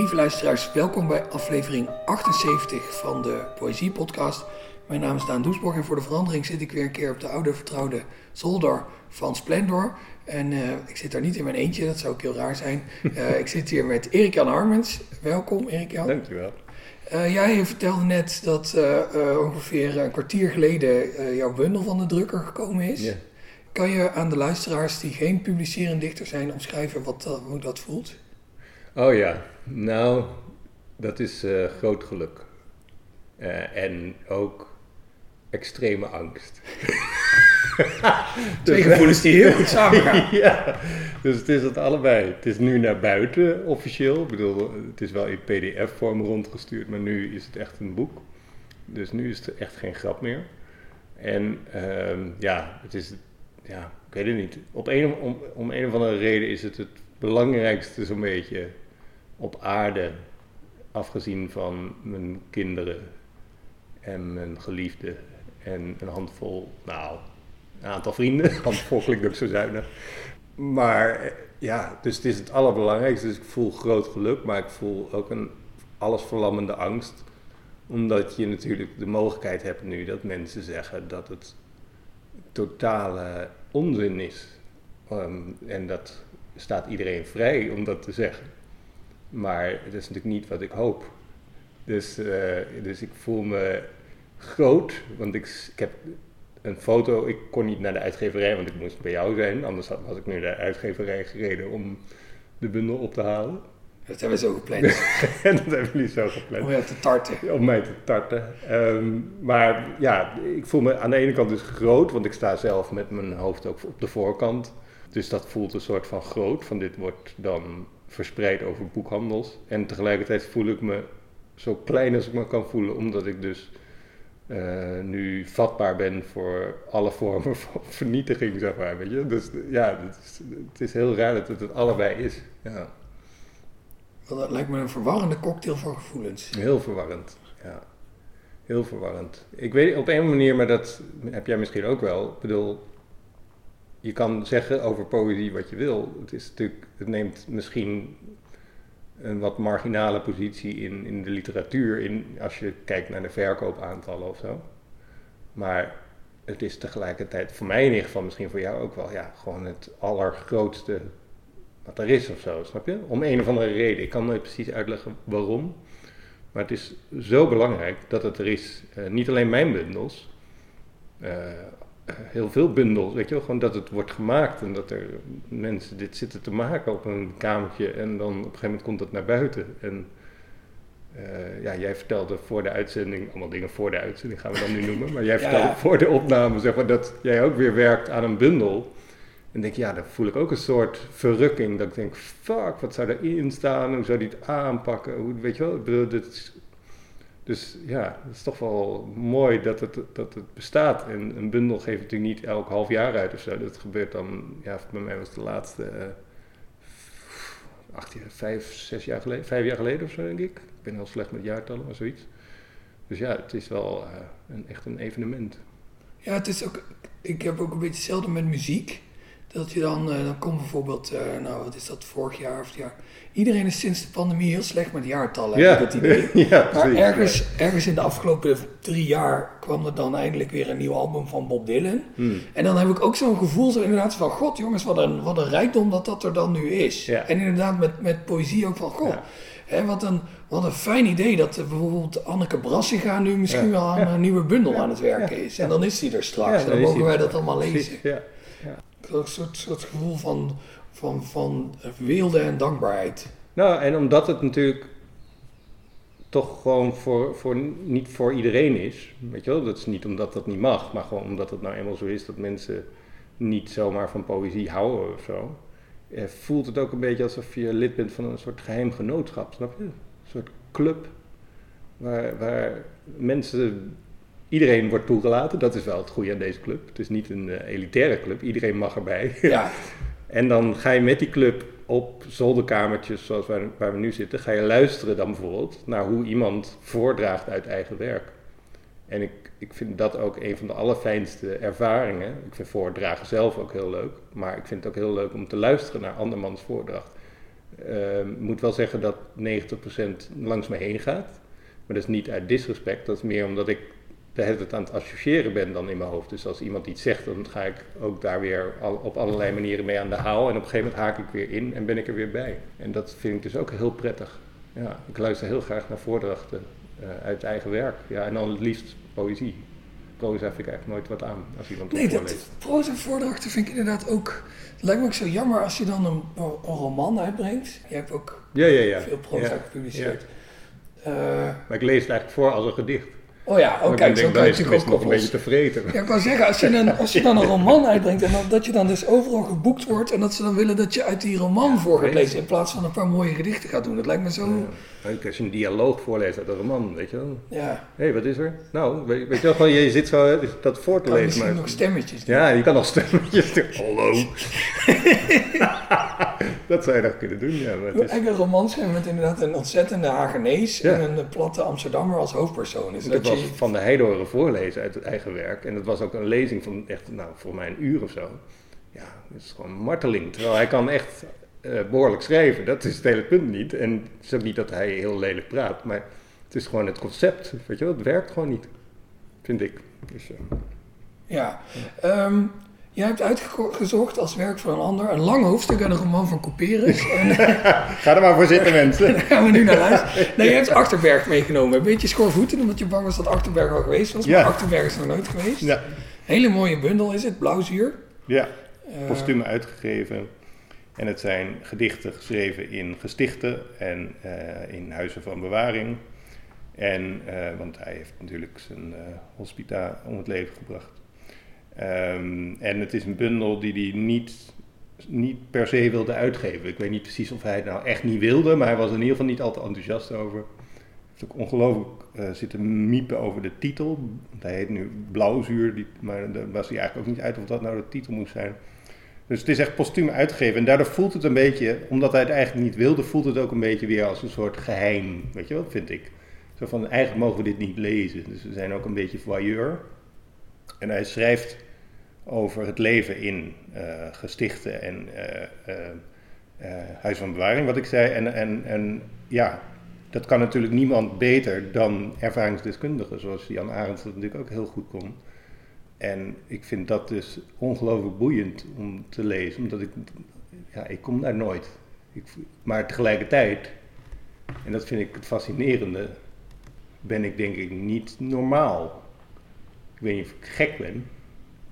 Lieve luisteraars, welkom bij aflevering 78 van de Poëzie Podcast. Mijn naam is Daan Doesborg en voor de verandering zit ik weer een keer op de oude vertrouwde zolder van Splendor. En uh, ik zit daar niet in mijn eentje, dat zou ook heel raar zijn. Uh, ik zit hier met Erik-Jan Harmens. Welkom Erik-Jan. Dankjewel. Uh, jij vertelde net dat ongeveer een kwartier geleden jouw bundel van de drukker gekomen is. Kan je aan de luisteraars die geen publicerend dichter zijn omschrijven wat, hoe dat voelt? Oh ja, nou, dat is uh, groot geluk. Uh, en ook extreme angst. Twee gevoelens die heel goed samengaan. ja, dus het is het allebei. Het is nu naar buiten officieel. Ik bedoel, het is wel in pdf-vorm rondgestuurd, maar nu is het echt een boek. Dus nu is het echt geen grap meer. En uh, ja, het is, ja, ik weet het niet. Op een, om, om een of andere reden is het het belangrijkste zo'n beetje op aarde, afgezien van mijn kinderen en mijn geliefde en een handvol, nou, een aantal vrienden. handvol klinkt ook zo zuinig. Maar ja, dus het is het allerbelangrijkste. Dus ik voel groot geluk, maar ik voel ook een allesverlammende angst. Omdat je natuurlijk de mogelijkheid hebt nu dat mensen zeggen dat het totale onzin is. Um, en dat staat iedereen vrij om dat te zeggen. Maar dat is natuurlijk niet wat ik hoop. Dus, uh, dus ik voel me groot, want ik, ik heb een foto. Ik kon niet naar de uitgeverij, want ik moest bij jou zijn. Anders was ik nu naar de uitgeverij gereden om de bundel op te halen. Dat hebben we zo gepland. en dat hebben jullie zo gepland. Om je te tarten. Om mij te tarten. Um, maar ja, ik voel me aan de ene kant dus groot, want ik sta zelf met mijn hoofd ook op de voorkant. Dus dat voelt een soort van groot, van dit wordt dan verspreid over boekhandels. En tegelijkertijd voel ik me zo klein als ik me kan voelen, omdat ik dus uh, nu vatbaar ben voor alle vormen van vernietiging, zeg maar. Weet je? Dus ja, het is, het is heel raar dat het het allebei is. Ja. Dat lijkt me een verwarrende cocktail van gevoelens. Heel verwarrend, ja. Heel verwarrend. Ik weet op een manier, maar dat heb jij misschien ook wel. Ik bedoel, je kan zeggen over poëzie wat je wil. Het, is natuurlijk, het neemt misschien een wat marginale positie in, in de literatuur, in, als je kijkt naar de verkoopaantallen of zo. Maar het is tegelijkertijd, voor mij in ieder geval, misschien voor jou ook wel, ja, gewoon het allergrootste wat er is of zo, snap je? Om een of andere reden. Ik kan nooit precies uitleggen waarom. Maar het is zo belangrijk dat het er is. Uh, niet alleen mijn bundels, uh, heel veel bundels, weet je wel, gewoon dat het wordt gemaakt en dat er mensen dit zitten te maken op een kamertje en dan op een gegeven moment komt het naar buiten. En uh, ja, jij vertelde voor de uitzending, allemaal dingen voor de uitzending gaan we dan nu noemen, maar jij vertelde ja. voor de opname, zeg maar, dat jij ook weer werkt aan een bundel. En denk ja, dan voel ik ook een soort verrukking, dat ik denk, fuck, wat zou erin staan, hoe zou die het aanpakken, hoe, weet je wel, ik bedoel, dit is dus ja, het is toch wel mooi dat het, dat het bestaat. En een bundel geeft natuurlijk niet elk half jaar uit of zo. Dat gebeurt dan, ja, bij mij was de laatste uh, acht, vijf, zes jaar geleden, vijf jaar geleden of zo, denk ik. Ik ben heel slecht met jaartallen, maar zoiets. Dus ja, het is wel uh, een, echt een evenement. Ja, het is ook, ik heb ook een beetje hetzelfde met muziek. Dat je dan, uh, dan komt bijvoorbeeld, uh, nou wat is dat, vorig jaar of het jaar. Iedereen is sinds de pandemie heel slecht met jaartallen, ja. heb ik het idee. ja, maar ergens, ergens in de afgelopen drie jaar kwam er dan eindelijk weer een nieuw album van Bob Dylan. Hmm. En dan heb ik ook zo'n gevoel, zo inderdaad van, god jongens, wat een, wat een rijkdom dat dat er dan nu is. Ja. En inderdaad met, met poëzie ook van, god, hè, wat, een, wat een fijn idee dat bijvoorbeeld Anneke Brassiga nu misschien wel aan een nieuwe bundel aan het werken is. En dan is die er straks, dan mogen wij dat allemaal lezen. Ja. Een soort, soort gevoel van, van, van weelde en dankbaarheid. Nou, en omdat het natuurlijk toch gewoon voor, voor, niet voor iedereen is. Weet je wel, dat is niet omdat dat niet mag, maar gewoon omdat het nou eenmaal zo is dat mensen niet zomaar van poëzie houden of zo. Eh, voelt het ook een beetje alsof je lid bent van een soort geheim genootschap, snap je? Een soort club waar, waar mensen Iedereen wordt toegelaten, dat is wel het goede aan deze club. Het is niet een uh, elitaire club, iedereen mag erbij. Ja. en dan ga je met die club op zolderkamertjes, zoals waar, waar, we nu zitten, ga je luisteren dan bijvoorbeeld naar hoe iemand voordraagt uit eigen werk. En ik, ik vind dat ook een van de allerfijnste ervaringen. Ik vind voordragen zelf ook heel leuk, maar ik vind het ook heel leuk om te luisteren naar andermans voordracht. Ik moet wel zeggen dat 90% langs me heen gaat. Maar dat is niet uit disrespect. Dat is meer omdat ik de hele tijd aan het associëren ben dan in mijn hoofd. Dus als iemand iets zegt, dan ga ik ook daar weer al, op allerlei manieren mee aan de haal. En op een gegeven moment haak ik weer in en ben ik er weer bij. En dat vind ik dus ook heel prettig. Ja, ik luister heel graag naar voordrachten eh, uit eigen werk. Ja, en dan het liefst poëzie. Proza vind ik eigenlijk nooit wat aan als iemand Nee, het dat voorleest. proza voordrachten vind ik inderdaad ook... Het lijkt me ook zo jammer als je dan een, een roman uitbrengt. Je hebt ook Ja, ja, ja. veel proza gepubliceerd. Eh, Maar ik lees het eigenlijk voor als een gedicht. Oh ja, Maar oh ik kijk, zo denk, kan dan je is het natuurlijk ook nog een beetje te vreten. Ja, ik wou zeggen, als je, een, als je dan een roman uitbrengt en dan, dat je dan dus overal geboekt wordt en dat ze dan willen dat je uit die roman voor gaat weet lezen in plaats van een paar mooie gedichten gaat doen. Dat lijkt me zo, Ja. Als je een dialoog voorleest uit een roman, weet je wel. ja, Hé, wat is er? Nou, weet, weet je wel, gewoon, je zit zo dat voor te kan lezen. misschien Maar, nog stemmetjes doen. ja, je kan nog stemmetjes doen. Hallo. dat zou je nog kunnen doen, ja. Maar het is, eigenlijk een roman met inderdaad een ontzettende Hagenees Ja. en een platte Amsterdammer als hoofdpersoon. Heb dat je, Van de Heide voorlezen uit het eigen werk. En dat was ook een lezing van echt, nou, voor mij een uur of zo. Ja, dat is gewoon marteling. Terwijl hij kan echt eh, behoorlijk schrijven. Dat is het hele punt niet. En het is ook niet dat hij heel lelijk praat. Maar het is gewoon het concept. Weet je wel, het werkt gewoon niet. Vind ik. Dus, eh, ja. Ehm, jij hebt uitgezocht als werk van een ander een lang hoofdstuk uit een roman van Couperus. En Ga er maar voor zitten, mensen. daar gaan we nu naar luisteren. Nee, je hebt Achterberg meegenomen. Een beetje schoorvoeten, omdat je bang was dat Achterberg al geweest was. Ja. Maar Achterberg is nog nooit geweest. Ja. Hele mooie bundel is het, Blauwzuur. Ja, Eh, postuum uitgegeven. En het zijn gedichten geschreven in gestichten en eh, in huizen van bewaring. En, eh, want hij heeft natuurlijk zijn eh, hospita om het leven gebracht. Ehm, en het is een bundel die hij niet, niet per se wilde uitgeven. Ik weet niet precies of hij het nou echt niet wilde, maar hij was in ieder geval niet al te enthousiast over. Hij heeft ook ongelooflijk eh, zitten miepen over de titel. Hij heet nu Blauwzuur, die, maar daar was hij eigenlijk ook niet uit of dat nou de titel moest zijn. Dus het is echt postuum uitgegeven. En daardoor voelt het een beetje, omdat hij het eigenlijk niet wilde, voelt het ook een beetje weer als een soort geheim. Weet je wel, vind ik. Zo van, eigenlijk mogen we dit niet lezen. Dus we zijn ook een beetje voyeur. En hij schrijft over het leven in eh, gestichten en eh eh, huis van bewaring, wat ik zei. En, en, en ja, dat kan natuurlijk niemand beter dan ervaringsdeskundigen, zoals Jan Arendt dat natuurlijk ook heel goed kon. En ik vind dat dus ongelooflijk boeiend om te lezen, omdat ik, ja, ik kom daar nooit. Ik, maar tegelijkertijd, en dat vind ik het fascinerende, ben ik denk ik niet normaal. Ik weet niet of ik gek ben,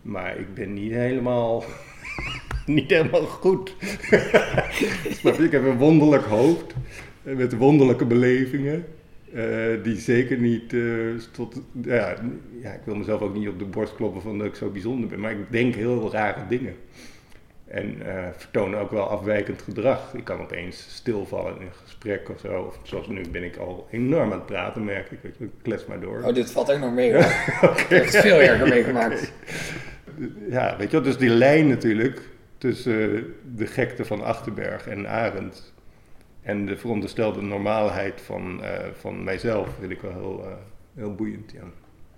maar ik ben niet helemaal, niet helemaal goed. Snap je? Ik heb een wonderlijk hoofd eh, met wonderlijke belevingen. eh, die zeker niet eh, tot. Ja, ja, ik wil mezelf ook niet op de borst kloppen van dat ik zo bijzonder ben, maar ik denk heel rare dingen. En eh vertoon ook wel afwijkend gedrag. Ik kan opeens stilvallen in een gesprek of zo. Of zoals nu ben ik al enorm aan het praten, merk ik. Ik klets maar door. Oh, dit valt ook nog mee hoor. Ik heb het veel erger meegemaakt. Ja, weet je wel, dus die lijn natuurlijk tussen de gekte van Achterberg en Arendt en de veronderstelde normaalheid van, eh, van mijzelf vind ik wel heel, eh, heel boeiend. Ja.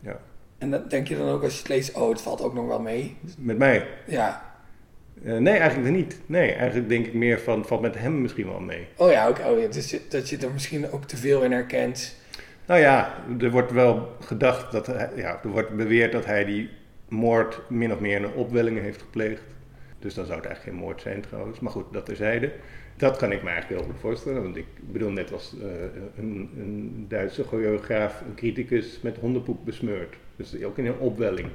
ja. En dat denk je dan ook als je het leest, oh, het valt ook nog wel mee. Met mij? Ja. Eh, nee, eigenlijk niet. Nee, eigenlijk denk ik meer van, valt met hem misschien wel mee. Oh ja, ook, oh, ja, dus dat je er misschien ook te veel in herkent. Nou ja, er wordt wel gedacht dat hij, ja, er wordt beweerd dat hij die moord min of meer in een opwelling heeft gepleegd. Dus dan zou het eigenlijk geen moord zijn trouwens. Maar goed, dat terzijde. Dat kan ik me eigenlijk heel goed voorstellen. Want ik bedoel, net als eh, een, een Duitse choreograaf, een criticus met hondenpoep besmeurd. Dus ook in een opwelling.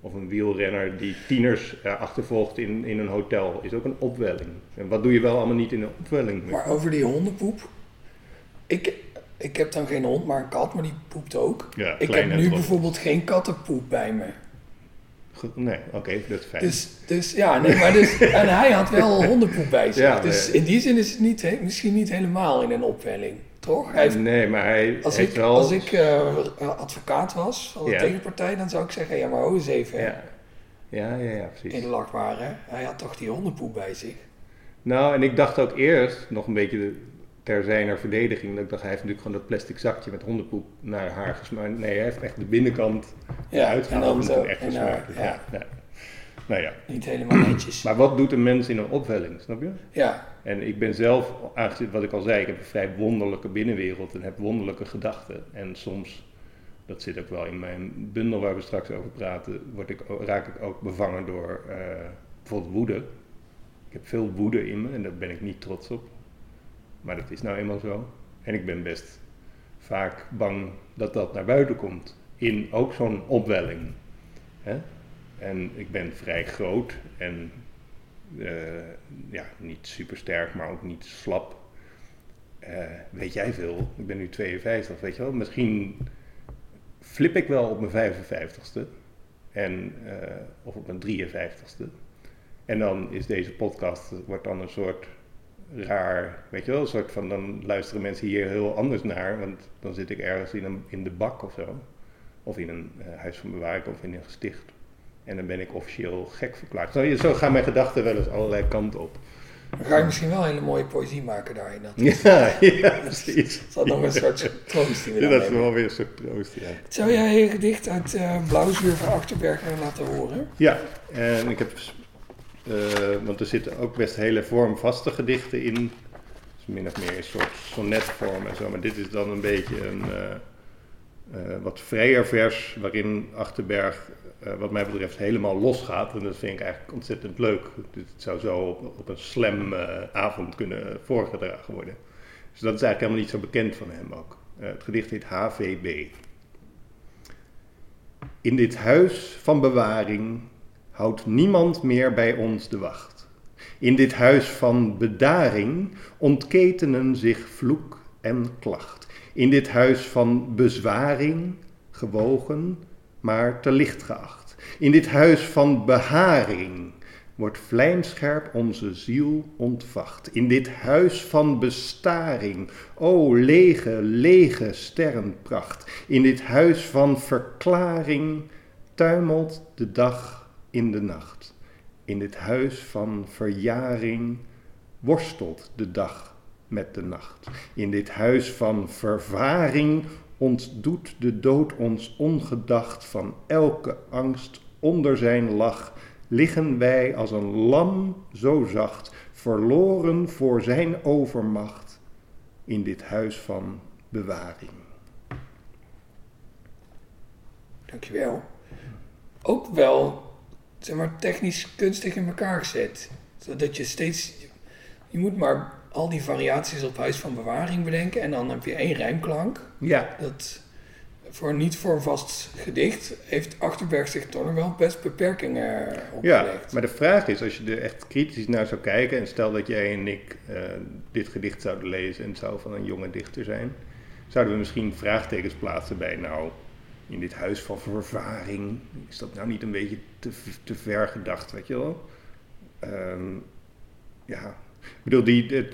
Of een wielrenner die tieners eh, achtervolgt in, in een hotel, is ook een opwelling. En wat doe je wel allemaal niet in een opwelling? Maar over die hondenpoep. Ik, ik heb dan geen hond, maar een kat, maar die poept ook. Ja, Ik heb nu bijvoorbeeld geen kattenpoep bij me. Nee, oké, dat is fijn. Dus, dus ja, nee, maar dus, en hij had wel hondenpoep bij zich. Ja, dus nee. in die zin is het niet, misschien niet helemaal in een opwelling, toch? Hij heeft, Nee, maar hij als heeft ik, wel... als ik eh, advocaat was van de Ja. tegenpartij, dan zou ik zeggen, ja maar ho eens even. Ja. Ja, ja, ja, precies. inlachbaar hè. Hij had toch die hondenpoep bij zich. Nou, en ik dacht ook eerst, nog een beetje de- ter zijner verdediging, dat ik dacht, hij heeft natuurlijk gewoon dat plastic zakje met hondenpoep naar haar gesmeerd. Nee, hij heeft echt de binnenkant Ja, uitgehaald en en echt Dus ja. Ja, Nou ja. Niet helemaal netjes. Maar wat doet een mens in een opwelling, snap je? Ja, En ik ben zelf, aangezien wat ik al zei, ik heb een vrij wonderlijke binnenwereld en heb wonderlijke gedachten. En soms, dat zit ook wel in mijn bundel waar we straks over praten, word ik, raak ik ook bevangen door eh, bijvoorbeeld woede. Ik heb veel woede in me en daar ben ik niet trots op. Maar dat is nou eenmaal zo. En ik ben best vaak bang dat dat naar buiten komt. In ook zo'n opwelling. Hè? En ik ben vrij groot en eh, ja, niet super sterk, maar ook niet slap. Eh, weet jij veel? Ik ben nu 52, weet je wel. Misschien flip ik wel op mijn 55ste. En, eh, of op mijn 53ste. En dan is deze podcast, wordt dan een soort raar, weet je wel, een soort van, dan luisteren mensen hier heel anders naar, want dan zit ik ergens in, een, in de bak of zo. Of in een eh, huis van bewaring of in een gesticht. En dan ben ik officieel gek verklaard. Zo, zo gaan mijn gedachten wel eens allerlei kanten op. dan ga je misschien wel hele mooie poëzie maken daarin. Dat Ja, ja precies. is dat nog een soort troost die we Ja, dan dat is wel weer een soort troost, ja. Zou jij je gedicht uit eh Blauwzuur van Achterberg laten horen? Ja, en ik heb, want er zitten ook best hele vormvaste gedichten in. Min of meer een soort sonnetvorm en zo. Maar dit is dan een beetje een eh, eh, wat vrijer vers, waarin Achterberg, eh, wat mij betreft, helemaal losgaat. En dat vind ik eigenlijk ontzettend leuk. Het zou zo op, op een slam eh, avond kunnen voorgedragen worden. Dus dat is eigenlijk helemaal niet zo bekend van hem ook. Eh, het gedicht heet HVB. In dit huis van bewaring houdt niemand meer bij ons de wacht. In dit huis van bedaring ontketenen zich vloek en klacht. In dit huis van bezwaring, gewogen, maar te licht geacht. In dit huis van beharing wordt vlijmscherp onze ziel ontvacht. In dit huis van bestaring, o lege, lege sterrenpracht. In dit huis van verklaring tuimelt de dag in de nacht. In dit huis van verjaring worstelt de dag met de nacht. In dit huis van vervaring ontdoet de dood ons ongedacht van elke angst onder zijn lach. Liggen wij als een lam zo zacht, verloren voor zijn overmacht in dit huis van bewaring. Dankjewel. Ook wel, zeg maar, technisch kunstig in elkaar gezet. Zodat je steeds, je moet maar al die variaties op huis van bewaring bedenken. En dan heb je één rijmklank. Ja, Dat voor een niet vormvast gedicht heeft Achterberg zich toch nog wel best beperkingen Ja, opgelegd. maar de vraag is, als je er echt kritisch naar zou kijken, en stel dat jij en ik eh, dit gedicht zouden lezen en het zou van een jonge dichter zijn, zouden we misschien vraagtekens plaatsen bij, nou, in dit huis van vervaring, is dat nou niet een beetje te, te ver gedacht, weet je wel? Ehm, ja, ik bedoel, die,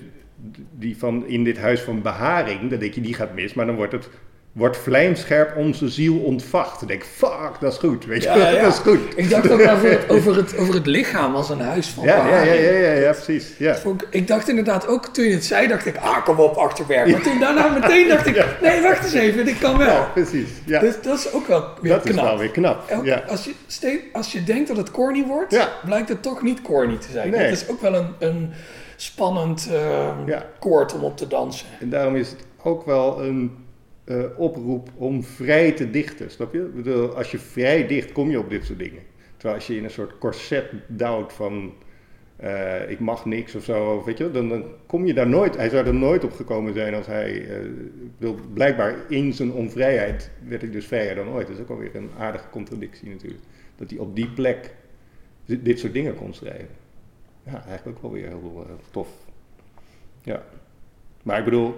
die, van in dit huis van beharing, dan denk je, die gaat mis, maar dan wordt het wordt vlijmscherp onze ziel ontvacht. Dan denk ik, fuck, dat is goed, weet je Ja, ja. dat is goed. Ik dacht ook over het, over, het, over het lichaam als een huis van Ja, ja, ja, ja, ja, precies. Ja. Dat Ik, ik dacht inderdaad ook toen je het zei, dacht ik, ah kom op Achterberg. Maar toen daarna meteen dacht ik, nee wacht eens even, dit kan wel. ja, precies. Ja. Dus dat is ook wel weer dat knap. is wel weer knap. Ja. als, je als je denkt dat het corny wordt, blijkt het toch niet corny te zijn. Nee. Het is ook wel een, een spannend eh, Ja. koord om op te dansen. En daarom is het ook wel een eh, oproep om vrij te dichten, snap je? Ik bedoel, als je vrij dicht, kom je op dit soort dingen. Terwijl als je in een soort corset duwt van eh, ik mag niks of zo, weet je, dan, dan kom je daar nooit. Hij zou er nooit op gekomen zijn als hij eh. Blijkbaar in zijn onvrijheid werd hij dus vrijer dan ooit. Dat is ook alweer een aardige contradictie natuurlijk. Dat hij op die plek dit, soort dingen kon schrijven. Ja, eigenlijk ook wel weer heel eh, tof. Ja. Maar ik bedoel,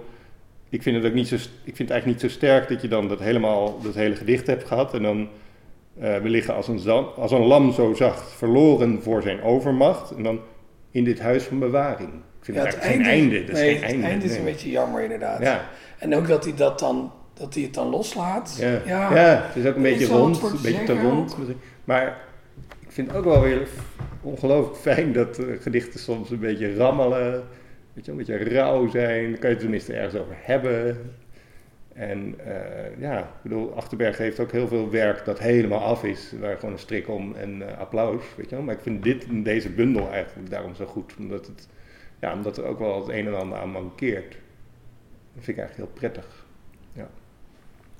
ik vind het ook niet zo, ik vind het eigenlijk niet zo sterk dat je dan dat helemaal, dat hele gedicht hebt gehad en dan eh, we liggen als een, zam- als een lam zo zacht, verloren voor zijn overmacht en dan in dit huis van bewaring. Ik vind Ja, het eigenlijk geen einde. Dat is nee, geen einde. het einde is een nee. beetje jammer inderdaad. Ja, En ook dat hij, dat, dan, dat hij het dan loslaat. ja. Ja, Ja. het is ook een beetje is rond, een beetje te rond. Maar ik vind het ook wel weer ongelooflijk fijn dat eh, gedichten soms een beetje rammelen, weet je, een beetje rauw zijn. Kan je het tenminste ergens over hebben. En uh, ja, ik bedoel, Achterberg heeft ook heel veel werk dat helemaal af is, waar gewoon een strik om en uh, applaus, weet je wel. Maar ik vind dit, deze bundel eigenlijk daarom zo goed, omdat, het, ja, omdat er ook wel het een en ander aan mankeert. Dat vind ik eigenlijk heel prettig. Ja,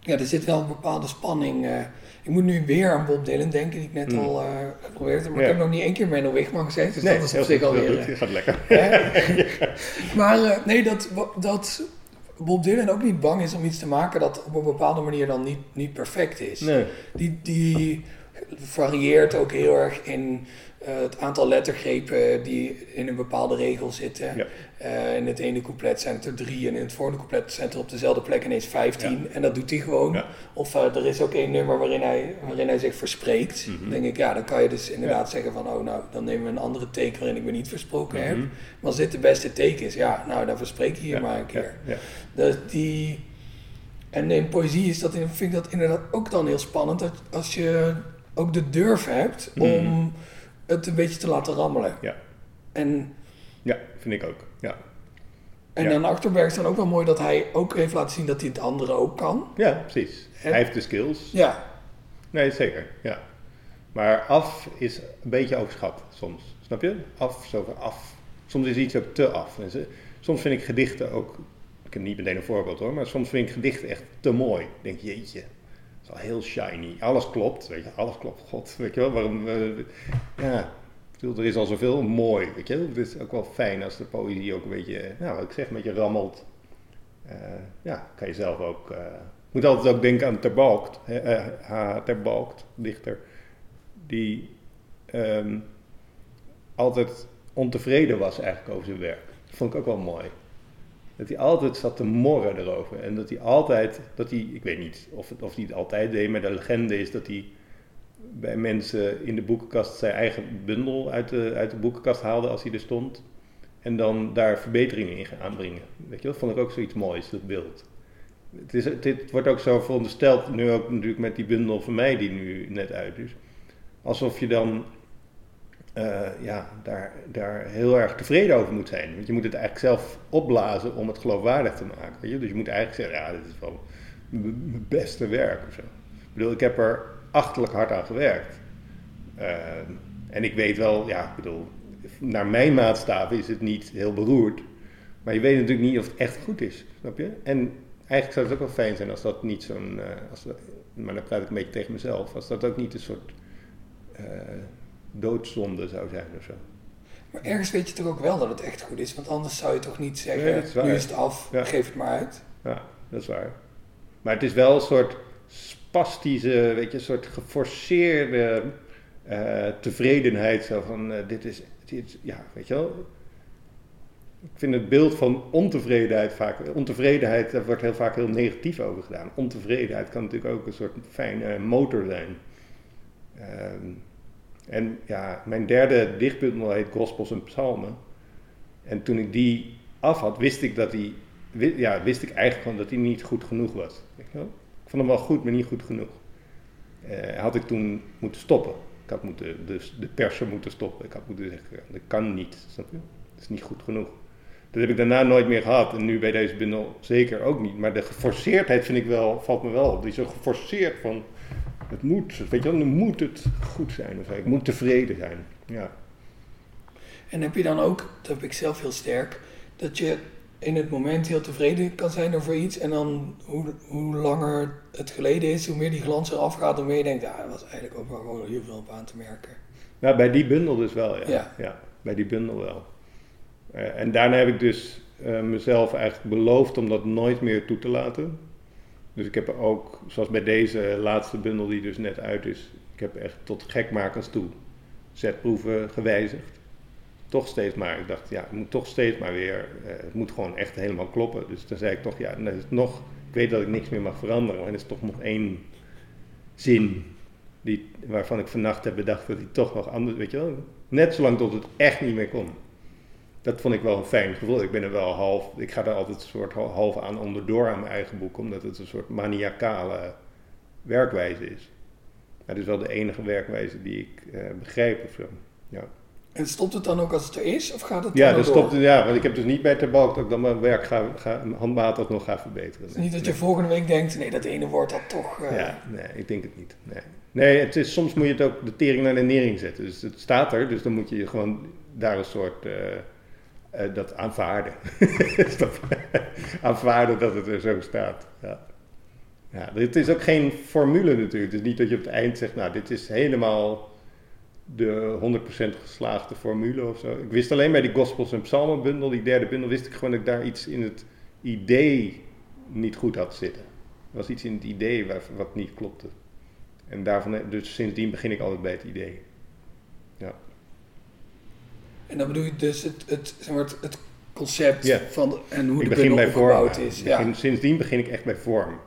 ja er zit wel een bepaalde spanning. Uh, ik moet nu weer aan Bob Dylan denken, die ik net mm. al geprobeerd heb. Maar ik heb nog niet één keer Menno Wigman gezegd, dus nee, dat is op zich alweer... Het gaat lekker. maar nee, dat... dat Bob Dylan ook niet bang is om iets te maken dat op een bepaalde manier dan niet, niet perfect is. Nee. Die, die varieert ook heel erg in uh, het aantal lettergrepen die in een bepaalde regel zitten. Ja. Uh, in het ene couplet zijn het er drie en in het volgende couplet zijn het er op dezelfde plek ineens vijftien. En dat doet hij gewoon. Of uh, er is ook één nummer waarin hij, waarin hij zich verspreekt. Mm Dan denk ik, ja, dan kan je dus inderdaad zeggen van, oh nou, dan nemen we een andere teken waarin ik me niet versproken heb. Mhm. Maar als dit de beste teken is, ja, nou, dan verspreek je hier maar een keer. Dus die... En in poëzie is dat, vind ik dat inderdaad ook dan heel spannend, dat als je ook de durf hebt om Mhm. Het een beetje te laten rammelen. Ja. En, Ja, vind ik ook. Ja, en Ja. dan Achterberg is dan ook wel mooi dat hij ook heeft laten zien dat hij het andere ook kan. ja precies. En- Hij heeft de skills. Ja, Nee, zeker. Ja. Maar af is een beetje overschat soms. Snap je? Af, zo van af. Soms is iets ook te af. En ze- soms vind ik gedichten ook. Ik heb niet meteen een voorbeeld hoor, maar soms vind ik gedichten echt te mooi. Ik denk, jeetje, heel shiny. Alles klopt, weet je, alles klopt. God, weet je wel, waarom. eh, ja, ik bedoel, er is al zoveel mooi, weet je. Het is ook wel fijn als de poëzie ook een beetje, nou, wat ik zeg, een beetje rammelt. Eh, ja, kan je zelf ook. ik moet altijd ook denken aan Terbalkt, H. Terbalkt, dichter, die ehm, altijd ontevreden was eigenlijk over zijn werk. Dat vond ik ook wel mooi. Dat hij altijd zat te morren erover. En dat hij altijd, dat hij, ik weet niet of, of hij het altijd deed, maar de legende is dat hij bij mensen in de boekenkast zijn eigen bundel uit de, uit de boekenkast haalde als hij er stond. En dan daar verbeteringen in gaan aanbrengen. Weet je, dat vond ik ook zoiets moois, dat beeld. Het, is, het wordt ook zo verondersteld, nu ook natuurlijk met die bundel van mij die nu net uit is. Alsof je dan eh, ja, daar, daar heel erg tevreden over moet zijn. Want je moet het eigenlijk zelf opblazen om het geloofwaardig te maken. Weet je? Dus je moet eigenlijk zeggen, ja, dit is wel mijn beste werk of zo. Ik bedoel, ik heb er achterlijk hard aan gewerkt. Eh, en ik weet wel, ja, ik bedoel, naar mijn maatstaven is het niet heel beroerd. Maar je weet natuurlijk niet of het echt goed is, snap je? En eigenlijk zou het ook wel fijn zijn als dat niet zo'n, dat- maar dan praat ik een beetje tegen mezelf, als dat ook niet een soort doodzonde zou zijn of zo. maar ergens weet je toch ook wel dat het echt goed is. Want anders zou je toch niet zeggen, Nee, is nu is het af, Ja. geef het maar uit. Ja, dat is waar. Maar het is wel een soort spastische, weet je, een soort geforceerde eh, tevredenheid. Zo van, eh, dit is, dit, ja, weet je wel. Ik vind het beeld van ontevredenheid vaak, ontevredenheid, daar wordt heel vaak heel negatief over gedaan. Ontevredenheid kan natuurlijk ook een soort fijne motor zijn. Ehm, en ja, mijn derde dichtbundel heet Gospels en Psalmen. En toen ik die af had, wist ik dat die ja, wist ik eigenlijk gewoon dat hij niet goed genoeg was. Ik vond hem wel goed, maar niet goed genoeg. Eh, had ik toen moeten stoppen. Ik had moeten, dus de persen moeten stoppen. Ik had moeten zeggen, dat kan niet, snap je? Dat is niet goed genoeg. Dat heb ik daarna nooit meer gehad. En nu bij deze bundel zeker ook niet. Maar de geforceerdheid vind ik wel, valt me wel op. Die is zo geforceerd van, het moet, weet je wel, dan moet het goed zijn. Of ik moet tevreden zijn. Ja. En heb je dan ook, dat heb ik zelf heel sterk, dat je in het moment heel tevreden kan zijn over iets. En dan hoe, hoe langer het geleden is, hoe meer die glans eraf gaat, hoe meer je denkt, ja, dat was eigenlijk ook wel gewoon heel veel op aan te merken. Nou, bij die bundel dus wel, ja. Ja. bij die bundel wel. Eh, en daarna heb ik dus eh, mezelf eigenlijk beloofd om dat nooit meer toe te laten. Dus ik heb er ook, zoals bij deze laatste bundel die dus net uit is, ik heb echt tot gekmakers toe zetproeven gewijzigd. Toch steeds maar, ik dacht, ja, het moet toch steeds maar weer, eh, het moet gewoon echt helemaal kloppen. Dus toen zei ik toch, ja, dan nog, ik weet dat ik niks meer mag veranderen, maar er is toch nog één zin die, waarvan ik vannacht heb bedacht dat hij toch nog anders, weet je wel, net zolang tot het echt niet meer kon. Dat vond ik wel een fijn gevoel. Ik ben er wel half, ik ga er altijd een soort hal- half aan onderdoor aan mijn eigen boek, omdat het een soort maniacale werkwijze is. Maar het is wel de enige werkwijze die ik eh, begrijp of zo. Ja. En stopt het dan ook als het er is? Of gaat het Ja, dan dat door? stopt, ja, want ik heb dus niet bij ter balk dat ik dan mijn werk ga, ga handmatig nog ga verbeteren. Niet dat je volgende week denkt, nee, dat ene woord dat toch... eh, Ja, nee, ik denk het niet. Nee, nee het is, soms moet je het ook de tering naar de nering zetten. Dus het staat er, dus dan moet je gewoon daar een soort eh, eh, dat aanvaarden. Aanvaarden dat het er zo staat. Ja. Ja, het is ook geen formule natuurlijk. Het is niet dat je op het eind zegt, nou, dit is helemaal de 100% geslaagde formule of zo. Ik wist alleen bij die Gospels en Psalmen bundel, die derde bundel, wist ik gewoon dat ik daar iets in het idee niet goed had zitten. Er was iets in het idee wat niet klopte. En daarvan, dus sindsdien begin ik altijd bij het idee. En dan bedoel je dus het, het, zeg maar, het, het concept van de- en hoe ik de begin bij vorm. is. Ja. begin- sindsdien begin ik echt bij vorm.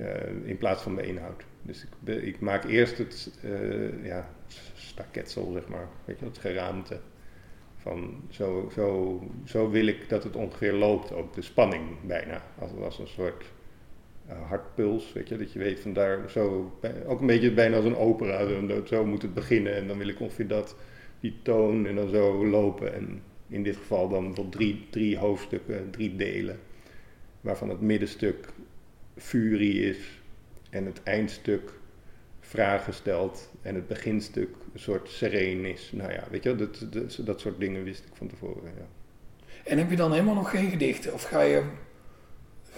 Eh, in plaats van bij inhoud. Dus ik, ik maak eerst het eh, ja, staketsel, zeg maar. Weet je, het geraamte. Van zo, zo, zo wil ik dat het ongeveer loopt. Ook de spanning bijna. Als, als een soort eh, hartpuls. Weet je, dat je weet van daar zo. Ook een beetje bijna als een opera. Zo, zo moet het beginnen. En dan wil ik ongeveer dat, toon en dan zo lopen. En in dit geval dan bijvoorbeeld drie, drie hoofdstukken, drie delen. Waarvan het middenstuk furie is. En het eindstuk vragen stelt. En het beginstuk een soort sereen is. Nou ja, weet je, dat, dat, dat soort dingen wist ik van tevoren. Ja. En heb je dan helemaal nog geen gedichten? Of ga je,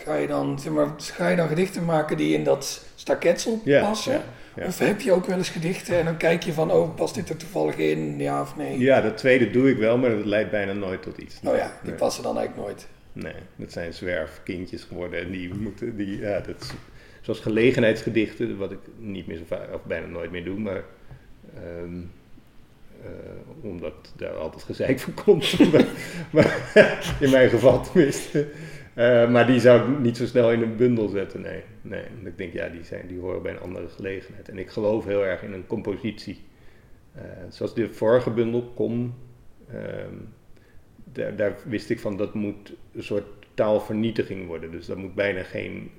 ga je, dan, zeg maar, ga je dan gedichten maken die in dat staketsel passen? Of heb je ook wel eens gedichten en dan kijk je van, oh, past dit er toevallig in? Ja of nee? Ja, dat tweede doe ik wel, maar dat leidt bijna nooit tot iets. Oh ja, die nee. passen dan eigenlijk nooit. Nee, dat zijn zwerfkindjes geworden en die moeten, die, ja, dat is, zoals gelegenheidsgedichten, wat ik niet meer zo vaak, of bijna nooit meer doe, maar ehm, eh, omdat daar altijd gezeik van komt, maar, maar in mijn geval tenminste. Eh, maar die zou ik niet zo snel in een bundel zetten, nee. nee. Want Ik denk, ja, die, zijn, die horen bij een andere gelegenheid. En ik geloof heel erg in een compositie. Eh, zoals de vorige bundel, Kom, ehm, daar, daar wist ik van dat moet een soort taalvernietiging worden. Dus dat moet bijna geen.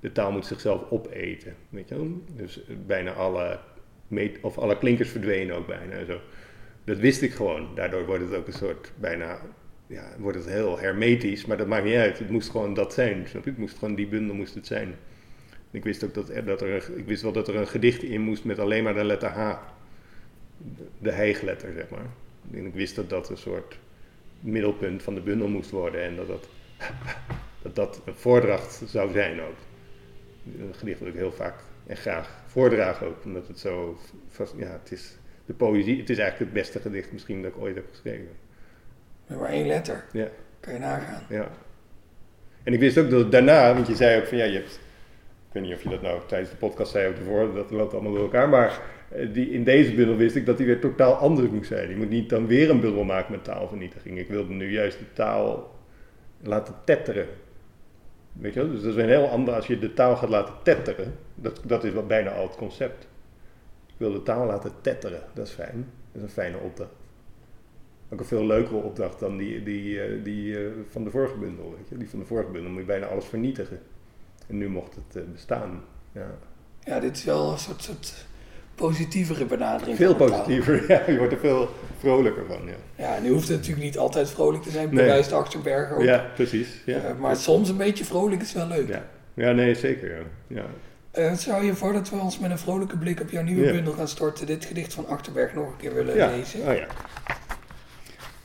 De taal moet zichzelf opeten. Weet je wel? Dus bijna alle, of alle klinkers verdwenen ook bijna. Zo. Dat wist ik gewoon. Daardoor wordt het ook een soort bijna. Ja, wordt het heel hermetisch, maar dat maakt niet uit. Het moest gewoon dat zijn. Snap? Het moest gewoon die bundel moest het zijn. Ik wist ook dat, er- dat er, ik wist wel dat er een gedicht in moest met alleen maar de letter H. De heigletter, zeg maar. En ik wist dat dat een soort middelpunt van de bundel moest worden en dat dat, dat, dat een voordracht zou zijn ook. Een gedicht dat ik heel vaak en graag voordraag ook, omdat het zo, ja, het is de poëzie, het is eigenlijk het beste gedicht misschien dat ik ooit heb geschreven. Met maar één letter. Ja. Kan je nagaan. Ja. En ik wist ook dat daarna, want je zei ook van ja, je hebt, ik weet niet of je dat nou tijdens de podcast zei of ervoor, dat loopt allemaal door elkaar, maar eh, die, in deze bundel wist ik dat die weer totaal anders moest zijn. Je moet niet dan weer een bundel maken met taalvernietiging. Ik wilde nu juist de taal laten tetteren. Weet je wel? Dus dat is een heel ander als je de taal gaat laten tetteren. Dat, dat is wel bijna al het concept. Ik wil de taal laten tetteren, dat is fijn. Dat is een fijne opdracht. Ook een veel leukere opdracht dan die, die, eh, die eh, van de vorige bundel. Weet je? Die van de vorige bundel moet je bijna alles vernietigen. En nu mocht het eh, bestaan. Ja. Ja, dit is wel een soort, soort positievere benadering. Veel positiever, ja, je wordt er veel vrolijker van. Ja, Ja, nu hoeft het natuurlijk niet altijd vrolijk te zijn. Nee. Bewijst Achterberg ook. ja precies. Ja. Maar soms een beetje vrolijk is wel leuk. Ja. ja, nee, zeker. Ja. Ja. Zou je voordat we ons met een vrolijke blik op jouw nieuwe Ja. bundel gaan storten, dit gedicht van Achterberg nog een keer willen Ja. lezen? Oh ja.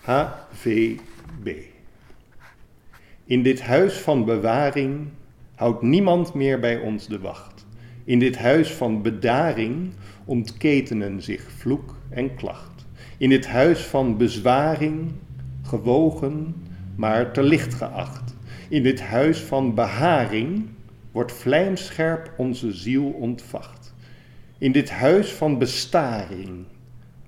HVB. In dit huis van bewaring houdt niemand meer bij ons de wacht. In dit huis van bedaring ontketenen zich vloek en klacht. In dit huis van bezwaring, gewogen, maar te licht geacht. In dit huis van beharing wordt vlijmscherp onze ziel ontvacht. In dit huis van bestaring,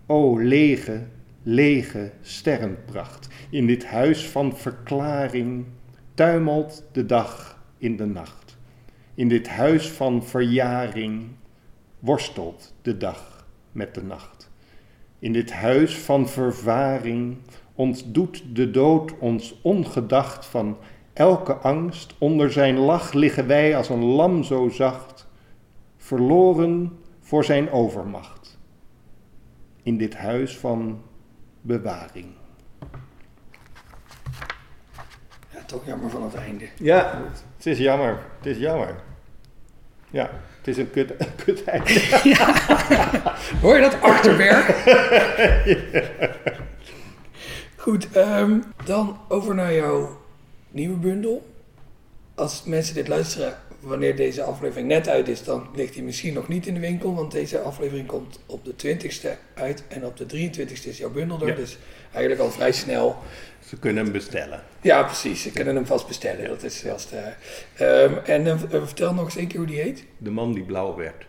o lege, lege sterrenpracht. In dit huis van verklaring tuimelt de dag in de nacht. In dit huis van verjaring worstelt de dag met de nacht. In dit huis van vervaring ontdoet de dood ons ongedacht van elke angst. Onder zijn lach liggen wij als een lam zo zacht, verloren voor zijn overmacht. In dit huis van bewaring. Ja, toch jammer van het einde. Ja, het is jammer. Het is jammer. Ja, het is een kut, kut einde. Hoor je dat achterwerk? Goed, ehm, dan over naar jouw nieuwe bundel. Als mensen dit luisteren, wanneer deze aflevering net uit is, dan ligt hij misschien nog niet in de winkel. Want deze aflevering komt op de 20ste uit en op de 23ste is jouw bundel er. Ja. Dus eigenlijk al vrij snel. Ze kunnen hem bestellen. Ja, precies. Ze kunnen hem vast bestellen. Dat is juist. eh, ehm, en eh, vertel nog eens één keer hoe die heet. De man die blauw werd.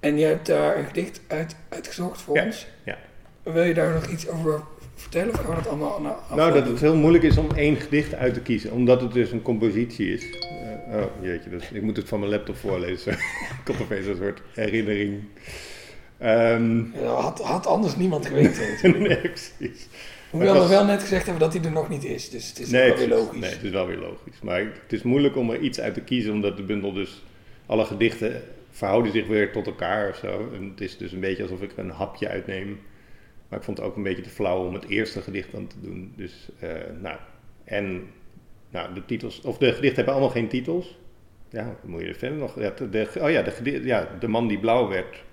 En je hebt daar een gedicht uit, uitgezocht voor Ja, ons. ja. Wil je daar nog iets over vertellen? Of gaan we dat allemaal naar Nou, dat het heel moeilijk is om één gedicht uit te kiezen, omdat het dus een compositie is. Eh, oh, jeetje, dus ik moet het van mijn laptop voorlezen. ik had opeens een soort herinnering. Ehm, Ja, had, had anders niemand geweten. nee, precies. Hoewel was- we wel net gezegd hebben dat hij er nog niet is. Dus het is Nee, wel weer logisch. nee, het is wel weer logisch. Maar het is moeilijk om er iets uit te kiezen, omdat de bundel dus... Alle gedichten verhouden zich weer tot elkaar of zo. En het is dus een beetje alsof ik een hapje uitneem. Maar ik vond het ook een beetje te flauw om het eerste gedicht dan te doen. Dus, eh, nou... En, nou, de titels... Of de gedichten hebben allemaal geen titels. Ja, moet je er verder nog... Ja, de, oh ja de, ja, de man die blauw werd...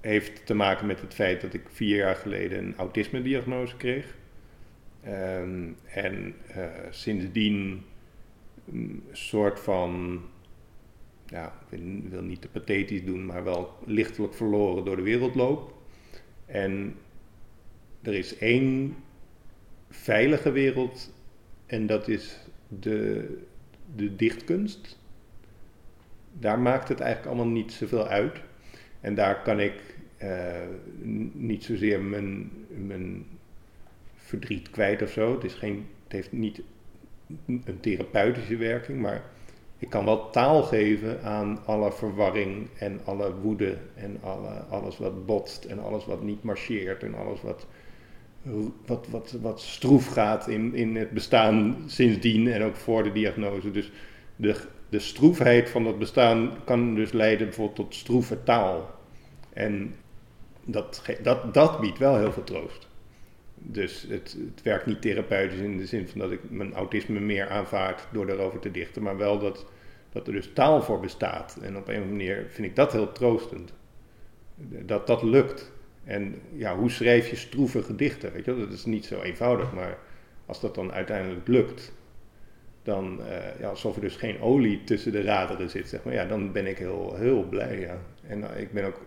heeft te maken met het feit dat ik vier jaar geleden een autisme-diagnose kreeg. Ehm, en eh, sindsdien een soort van, ja, ik wil niet te pathetisch doen, maar wel lichtelijk verloren door de wereld loop. En er is één veilige wereld en dat is de, de dichtkunst. Daar maakt het eigenlijk allemaal niet zoveel uit. En daar kan ik eh, niet zozeer mijn, mijn verdriet kwijt of zo. Het, is geen, het heeft niet een therapeutische werking, maar ik kan wel taal geven aan alle verwarring en alle woede en alle, alles wat botst en alles wat niet marcheert en alles wat, wat, wat, wat stroef gaat in, in het bestaan sindsdien en ook voor de diagnose. Dus de, de stroefheid van dat bestaan kan dus leiden bijvoorbeeld tot stroeve taal. En dat, dat, dat biedt wel heel veel troost. Dus het, het werkt niet therapeutisch in de zin van dat ik mijn autisme meer aanvaard door daarover te dichten, maar wel dat, dat er dus taal voor bestaat. En op een of andere manier vind ik dat heel troostend. Dat dat lukt. En ja, hoe schrijf je stroeve gedichten? Weet je, dat is niet zo eenvoudig, maar als dat dan uiteindelijk lukt, dan eh, ja, alsof er dus geen olie tussen de raderen zit, zeg maar, ja, dan ben ik heel, heel blij. Ja. En eh, ik ben ook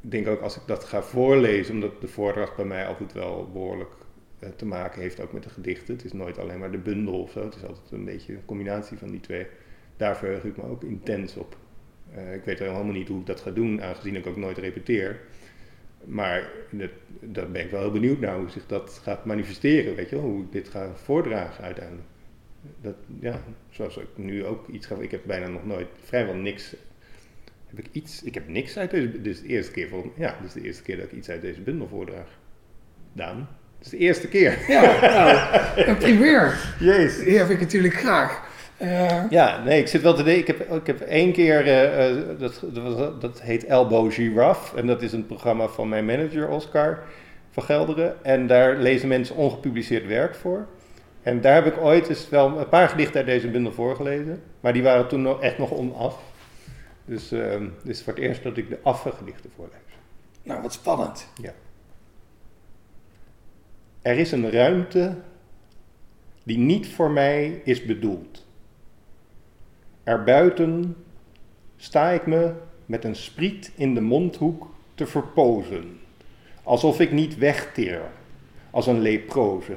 denk ook als ik dat ga voorlezen, omdat de voordracht bij mij altijd wel behoorlijk eh, te maken heeft ook met de gedichten. Het is nooit alleen maar de bundel of zo. Het is altijd een beetje een combinatie van die twee. Daar verheug ik me ook intens op. Ik weet helemaal niet hoe ik dat ga doen, aangezien ik ook nooit repeteer. Maar dat, daar ben ik wel heel benieuwd naar hoe zich dat gaat manifesteren, weet je wel, hoe ik dit ga voordragen uiteindelijk. Dat, ja, zoals ik nu ook iets ga, ik heb bijna nog nooit, vrijwel niks heb ik iets, ik heb niks uit deze, dit is de eerste keer voor, ja, dit is de eerste keer dat ik iets uit deze bundel voordraag. Daan, het is de eerste keer. Ja, nou, een primeur. Jezus. Die heb ik natuurlijk graag. Ja, nee, ik zit wel te denken, ik heb, ik heb één keer, eh, eh, dat, dat, dat heet Elbow Giraffe en dat is een programma van mijn manager Oscar van Gelderen en daar lezen mensen ongepubliceerd werk voor. En daar heb ik ooit eens wel een paar gedichten uit deze bundel voorgelezen, maar die waren toen nog, echt nog onaf. Dus eh, dit is voor het eerst dat ik de afgedichten voorlees. nou, wat spannend. Er is een ruimte die niet voor mij is bedoeld. Erbuiten sta ik me met een spriet in de mondhoek te verpozen, alsof ik niet wegteer, als een leproze.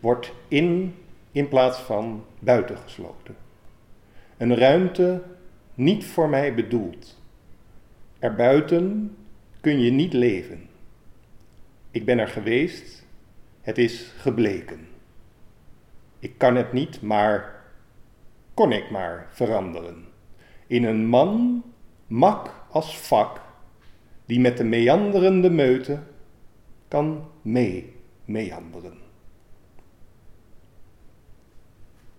Wordt in in plaats van buitengesloten. Een ruimte niet voor mij bedoeld. Erbuiten kun je niet leven. Ik ben er geweest, het is gebleken. Ik kan het niet, maar kon ik maar veranderen. In een man, mak als vak, die met de meanderende meute kan mee meanderen.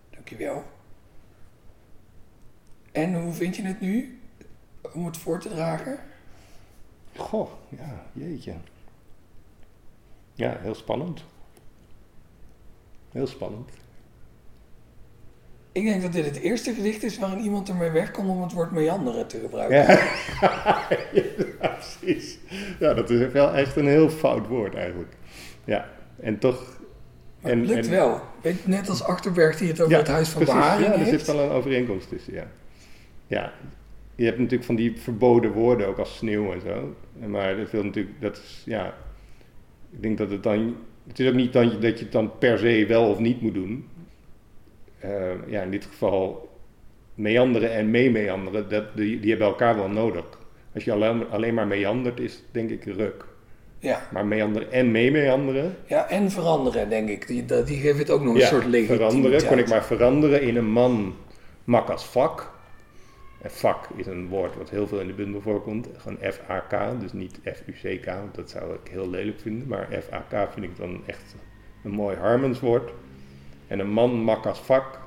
Dankjewel. En hoe vind je het nu om het voor te dragen? Goh, ja, jeetje. Ja, heel spannend. Heel spannend. Ik denk dat dit het eerste gedicht is waarin iemand ermee wegkomt om het woord meanderen te gebruiken. Ja. ja, precies. Ja, dat is wel echt een heel fout woord eigenlijk. Ja, en toch... Maar en, het lukt en- wel. Weet, net als Achterberg die het over Ja, het Huis van precies. Beharing Ja, er heeft. zit wel een overeenkomst tussen, ja. Ja, je hebt natuurlijk van die verboden woorden, ook als sneeuw en zo. Maar dat wil natuurlijk, dat is, ja... Ik denk dat het dan... Het is ook niet dan, dat je het dan per se wel of niet moet doen. Eh, ja, in dit geval meanderen en meemeanderen, dat, die, die hebben elkaar wel nodig. Als je alleen, alleen maar meandert, is denk ik ruk. Ja. Maar meanderen en meemeanderen, ja, en veranderen, denk ik. Die, die geeft het ook nog een ja, soort legitimiteit. veranderen, kon ik maar veranderen in een man mak als vak. En vak is een woord wat heel veel in de bundel voorkomt. Gewoon F-A-K, dus niet F-U-C-K, want dat zou ik heel lelijk vinden. Maar F-A-K vind ik dan echt een mooi Harmonswoord. En een man mak als vak,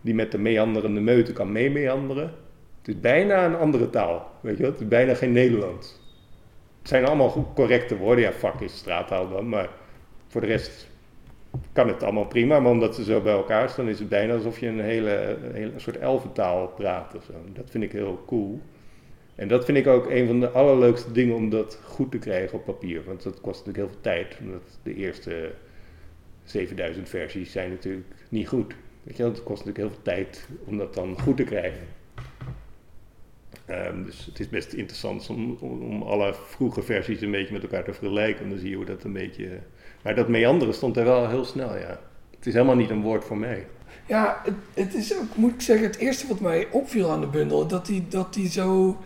die met de meanderende meute kan meemeanderen. Het is bijna een andere taal, weet je wel? Het is bijna geen Nederlands. Het zijn allemaal correcte woorden. Ja, vak is straattaal dan, maar voor de rest kan het allemaal prima. Maar omdat ze zo bij elkaar staan, is het bijna alsof je een hele, een hele soort elfentaal praat of zo. Dat vind ik heel cool. En dat vind ik ook een van de allerleukste dingen om dat goed te krijgen op papier. Want dat kost natuurlijk heel veel tijd. Omdat de eerste 7000 versies zijn natuurlijk niet goed. Weet je het kost natuurlijk heel veel tijd om dat dan goed te krijgen. Ehm, dus het is best interessant om, om, om alle vroege versies een beetje met elkaar te vergelijken. En dan zie je hoe dat een beetje... Maar dat meanderen stond er wel heel snel, ja. Het is helemaal niet een woord voor mij. Ja, het, het is ook, moet ik zeggen, het eerste wat mij opviel aan de bundel, dat die, dat die zo,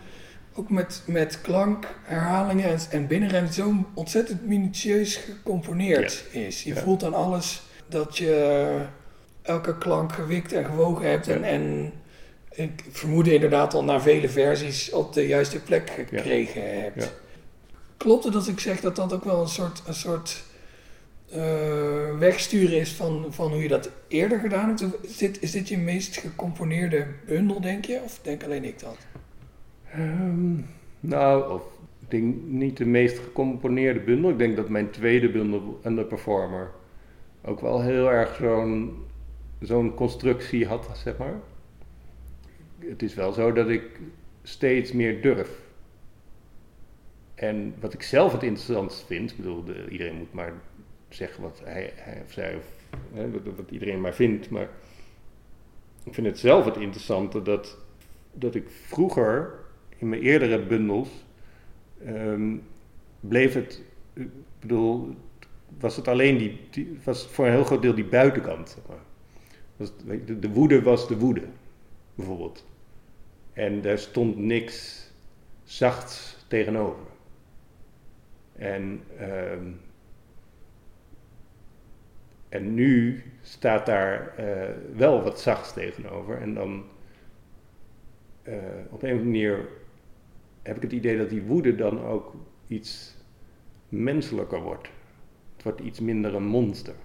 ook met, met klank, herhalingen en, en binnenrennen, zo ontzettend minutieus gecomponeerd is. Je Ja. voelt aan alles dat je elke klank gewikt en gewogen hebt en, en ik vermoedde inderdaad al na vele versies op de juiste plek gekregen hebt. Klopt het als ik zeg dat dat ook wel een soort, een soort eh, wegsturen is van, van hoe je dat eerder gedaan hebt? Is dit, is dit je meest gecomponeerde bundel, denk je? Of denk alleen ik dat? Ehm, nou, of, ik denk niet de meest gecomponeerde bundel. Ik denk dat mijn tweede bundel, Underperformer, ook wel heel erg zo'n zo'n constructie had, zeg maar. Het is wel zo dat ik steeds meer durf. En wat ik zelf het interessantst vind, ik bedoel, de, iedereen moet maar zeggen wat hij, of zij, of hè, wat, wat iedereen maar vindt, maar ik vind het zelf het interessante dat, dat ik vroeger in mijn eerdere bundels ehm, bleef het, ik bedoel, was het alleen die, die was voor een heel groot deel die buitenkant. Zeg maar. De, de woede was de woede, bijvoorbeeld. En daar stond niks zachts tegenover. En, ehm, en nu staat daar eh, wel wat zachts tegenover. En dan eh, op een of andere manier heb ik het idee dat die woede dan ook iets menselijker wordt. Het wordt iets minder een monster.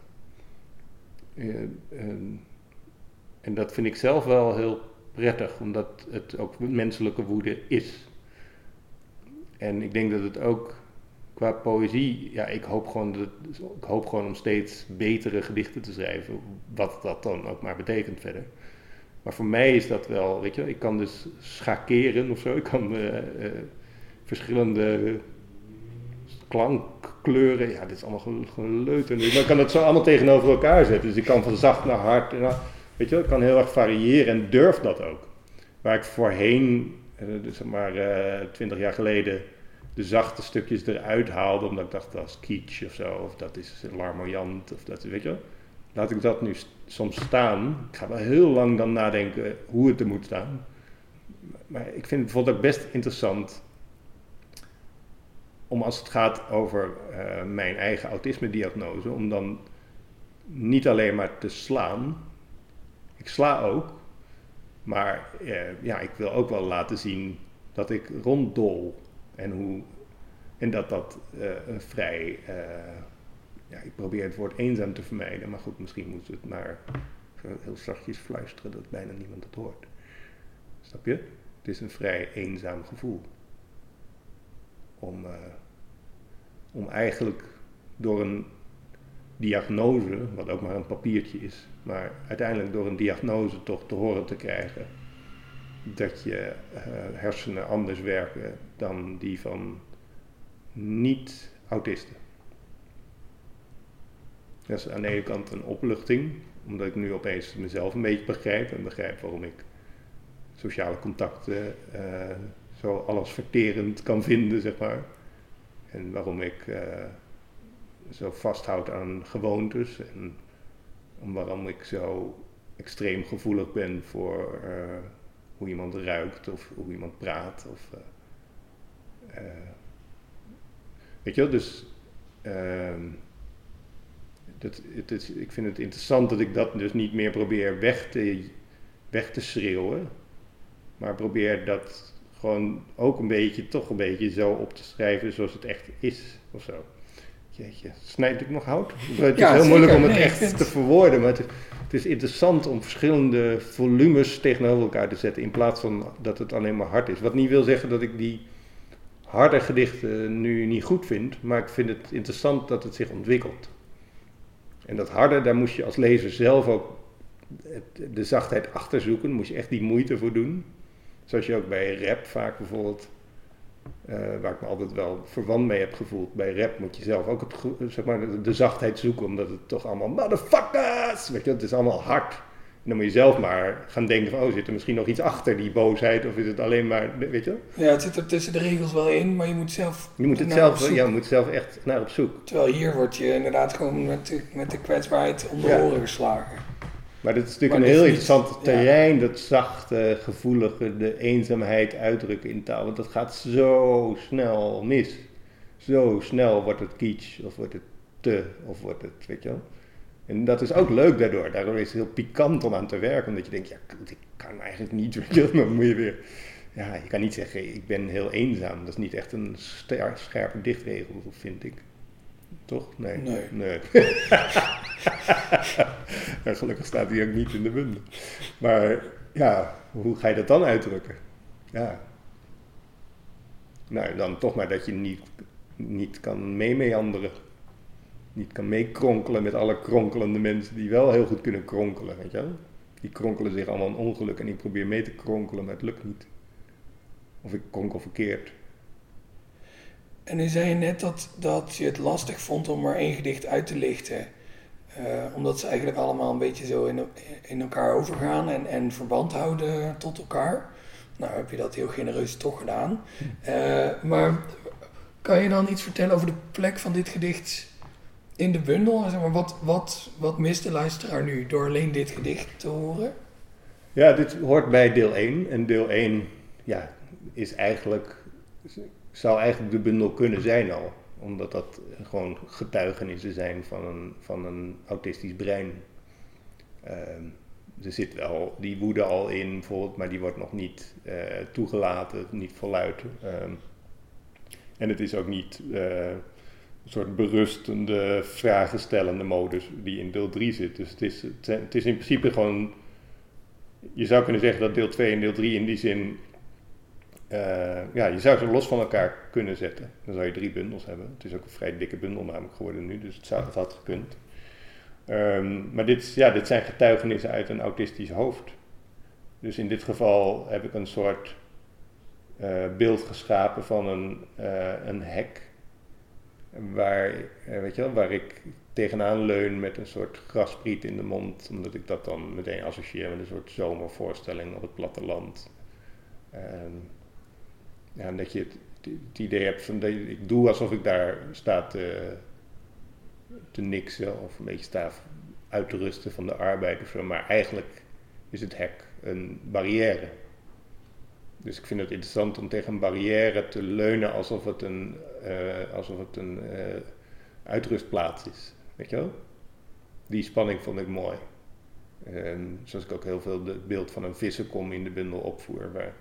Eh, en, en dat vind ik zelf wel heel prettig, omdat het ook menselijke woede is. En ik denk dat het ook qua poëzie, ja, ik hoop gewoon, dat, ik hoop gewoon om steeds betere gedichten te schrijven, wat dat dan ook maar betekent verder. Maar voor mij is dat wel, weet je, ik kan dus schakeren of zo. Ik kan eh, eh, verschillende klankkleuren, ja, dit is allemaal nu. Maar ik kan het zo allemaal tegenover elkaar zetten. Dus ik kan van zacht naar hard, en weet je ik kan heel erg variëren en durf dat ook. Waar ik voorheen, eh, dus zeg maar twintig jaar geleden, de zachte stukjes eruit haalde, omdat ik dacht dat is kitsch of zo, of dat is larmoyant, of dat, weet je wel. Laat ik dat nu soms staan. Ik ga wel heel lang dan nadenken hoe het er moet staan. Maar ik vind het bijvoorbeeld best interessant om als het gaat over eh, mijn eigen autisme-diagnose, om dan niet alleen maar te slaan. Ik sla ook, maar eh, ja, ik wil ook wel laten zien dat ik ronddol en hoe en dat dat eh, een vrij ja, ik probeer het woord eenzaam te vermijden, maar goed, misschien moeten we het maar heel zachtjes fluisteren dat bijna niemand het hoort. Snap je? Het is een vrij eenzaam gevoel. Om, eh, om eigenlijk door een diagnose, wat ook maar een papiertje is, maar uiteindelijk door een diagnose toch te horen te krijgen dat je uh, hersenen anders werken dan die van niet-autisten. Dat is aan de ene kant een opluchting, omdat ik nu opeens mezelf een beetje begrijp en begrijp waarom ik sociale contacten uh, zo alles verterend kan vinden, zeg maar. En waarom ik uh, zo vasthoud aan gewoontes en waarom ik zo extreem gevoelig ben voor uh, hoe iemand ruikt of hoe iemand praat. Of, weet je wel, dus ehm, dat, het is, ik vind het interessant dat ik dat dus niet meer probeer weg te, weg te schreeuwen. Maar probeer dat gewoon ook een beetje, toch een beetje zo op te schrijven zoals het echt is. Of zo. Jeetje, snijdt ik nog hout? Het is heel moeilijk om het echt te verwoorden. Maar het is, het is, interessant om verschillende volumes tegenover elkaar te zetten. In plaats van dat het alleen maar hard is. Wat niet wil zeggen dat ik die harde gedichten nu niet goed vind. Maar ik vind het interessant dat het zich ontwikkelt. En dat harde, daar moest je als lezer zelf ook de zachtheid achter zoeken. Moest je echt die moeite voor doen. Zoals je ook bij rap vaak bijvoorbeeld, uh, waar ik me altijd wel verwant mee heb gevoeld. Bij rap moet je zelf ook zeg maar, de, zachtheid zoeken, omdat het toch allemaal motherfuckers, weet het is allemaal hard. En dan moet je zelf maar gaan denken van, oh, zit er misschien nog iets achter die boosheid, of is het alleen maar, weet je? Ja, het zit er tussen de regels wel in, maar je moet zelf Je moet het zelf, ja, je moet zelf echt naar op zoek. Terwijl hier word je inderdaad gewoon met de, met de kwetsbaarheid om de ja. oren geslagen. Maar dat is natuurlijk een heel interessant terrein, dat zachte, gevoelige, de eenzaamheid uitdrukken in taal. Want dat gaat zo snel mis. Zo snel wordt het kitsch, of wordt het te, of wordt het, weet je wel. En dat is ook leuk daardoor. Daardoor is het heel pikant om aan te werken, omdat je denkt, ja, ik kan eigenlijk niet. Dan moet je weer, ja, je kan niet zeggen, ik ben heel eenzaam. Dat is niet echt een scherpe dichtregel, vind ik. Toch? Nee. Nee. nee. gelukkig staat hij ook niet in de bundel. Maar ja, hoe ga je dat dan uitdrukken? Ja. Nou, dan toch maar dat je niet, niet kan meemeanderen. Niet kan meekronkelen met alle kronkelende mensen die wel heel goed kunnen kronkelen, weet je wel? Die kronkelen zich allemaal een ongeluk en ik probeer mee te kronkelen, maar het lukt niet. Of ik kronkel verkeerd. En nu zei je net dat, dat je het lastig vond om maar één gedicht uit te lichten. Uh, omdat ze eigenlijk allemaal een beetje zo in, in elkaar overgaan en, en verband houden tot elkaar. Nou heb je dat heel genereus toch gedaan. Uh, maar kan je dan iets vertellen over de plek van dit gedicht in de bundel? Maar, wat, wat, wat mist de luisteraar nu door alleen dit gedicht te horen? Ja, dit hoort bij deel 1. En deel 1 ja, is eigenlijk zou eigenlijk de bundel kunnen zijn al. Omdat dat gewoon getuigenissen zijn van een, van een autistisch brein. Ehm, er zit wel die woede al in bijvoorbeeld, maar die wordt nog niet uh, toegelaten, niet voluit. Ehm, en het is ook niet uh, een soort berustende, vragenstellende modus die in deel 3 zit. Dus het is, het is in principe gewoon. Je zou kunnen zeggen dat deel 2 en deel 3 in die zin uh, ja, je zou ze los van elkaar kunnen zetten. Dan zou je drie bundels hebben. Het is ook een vrij dikke bundel namelijk geworden nu, dus het, zou, het had gekund. Um, maar dit, ja, dit zijn getuigenissen uit een autistisch hoofd. Dus in dit geval heb ik een soort uh, beeld geschapen van een, uh, een hek. Waar, weet je wel, waar ik tegenaan leun met een soort graspriet in de mond. Omdat ik dat dan meteen associeer met een soort zomervoorstelling op het platteland. Um, ja, dat je het, het, idee hebt van dat ik doe alsof ik daar sta te, te niksen of een beetje sta uit te rusten van de arbeid of zo. Maar eigenlijk is het hek een barrière. Dus ik vind het interessant om tegen een barrière te leunen alsof het een, uh, alsof het een uh, uitrustplaats is. Weet je wel? Die spanning vond ik mooi. En zoals ik ook heel veel het beeld van een vissenkom in de bundel opvoer, waar,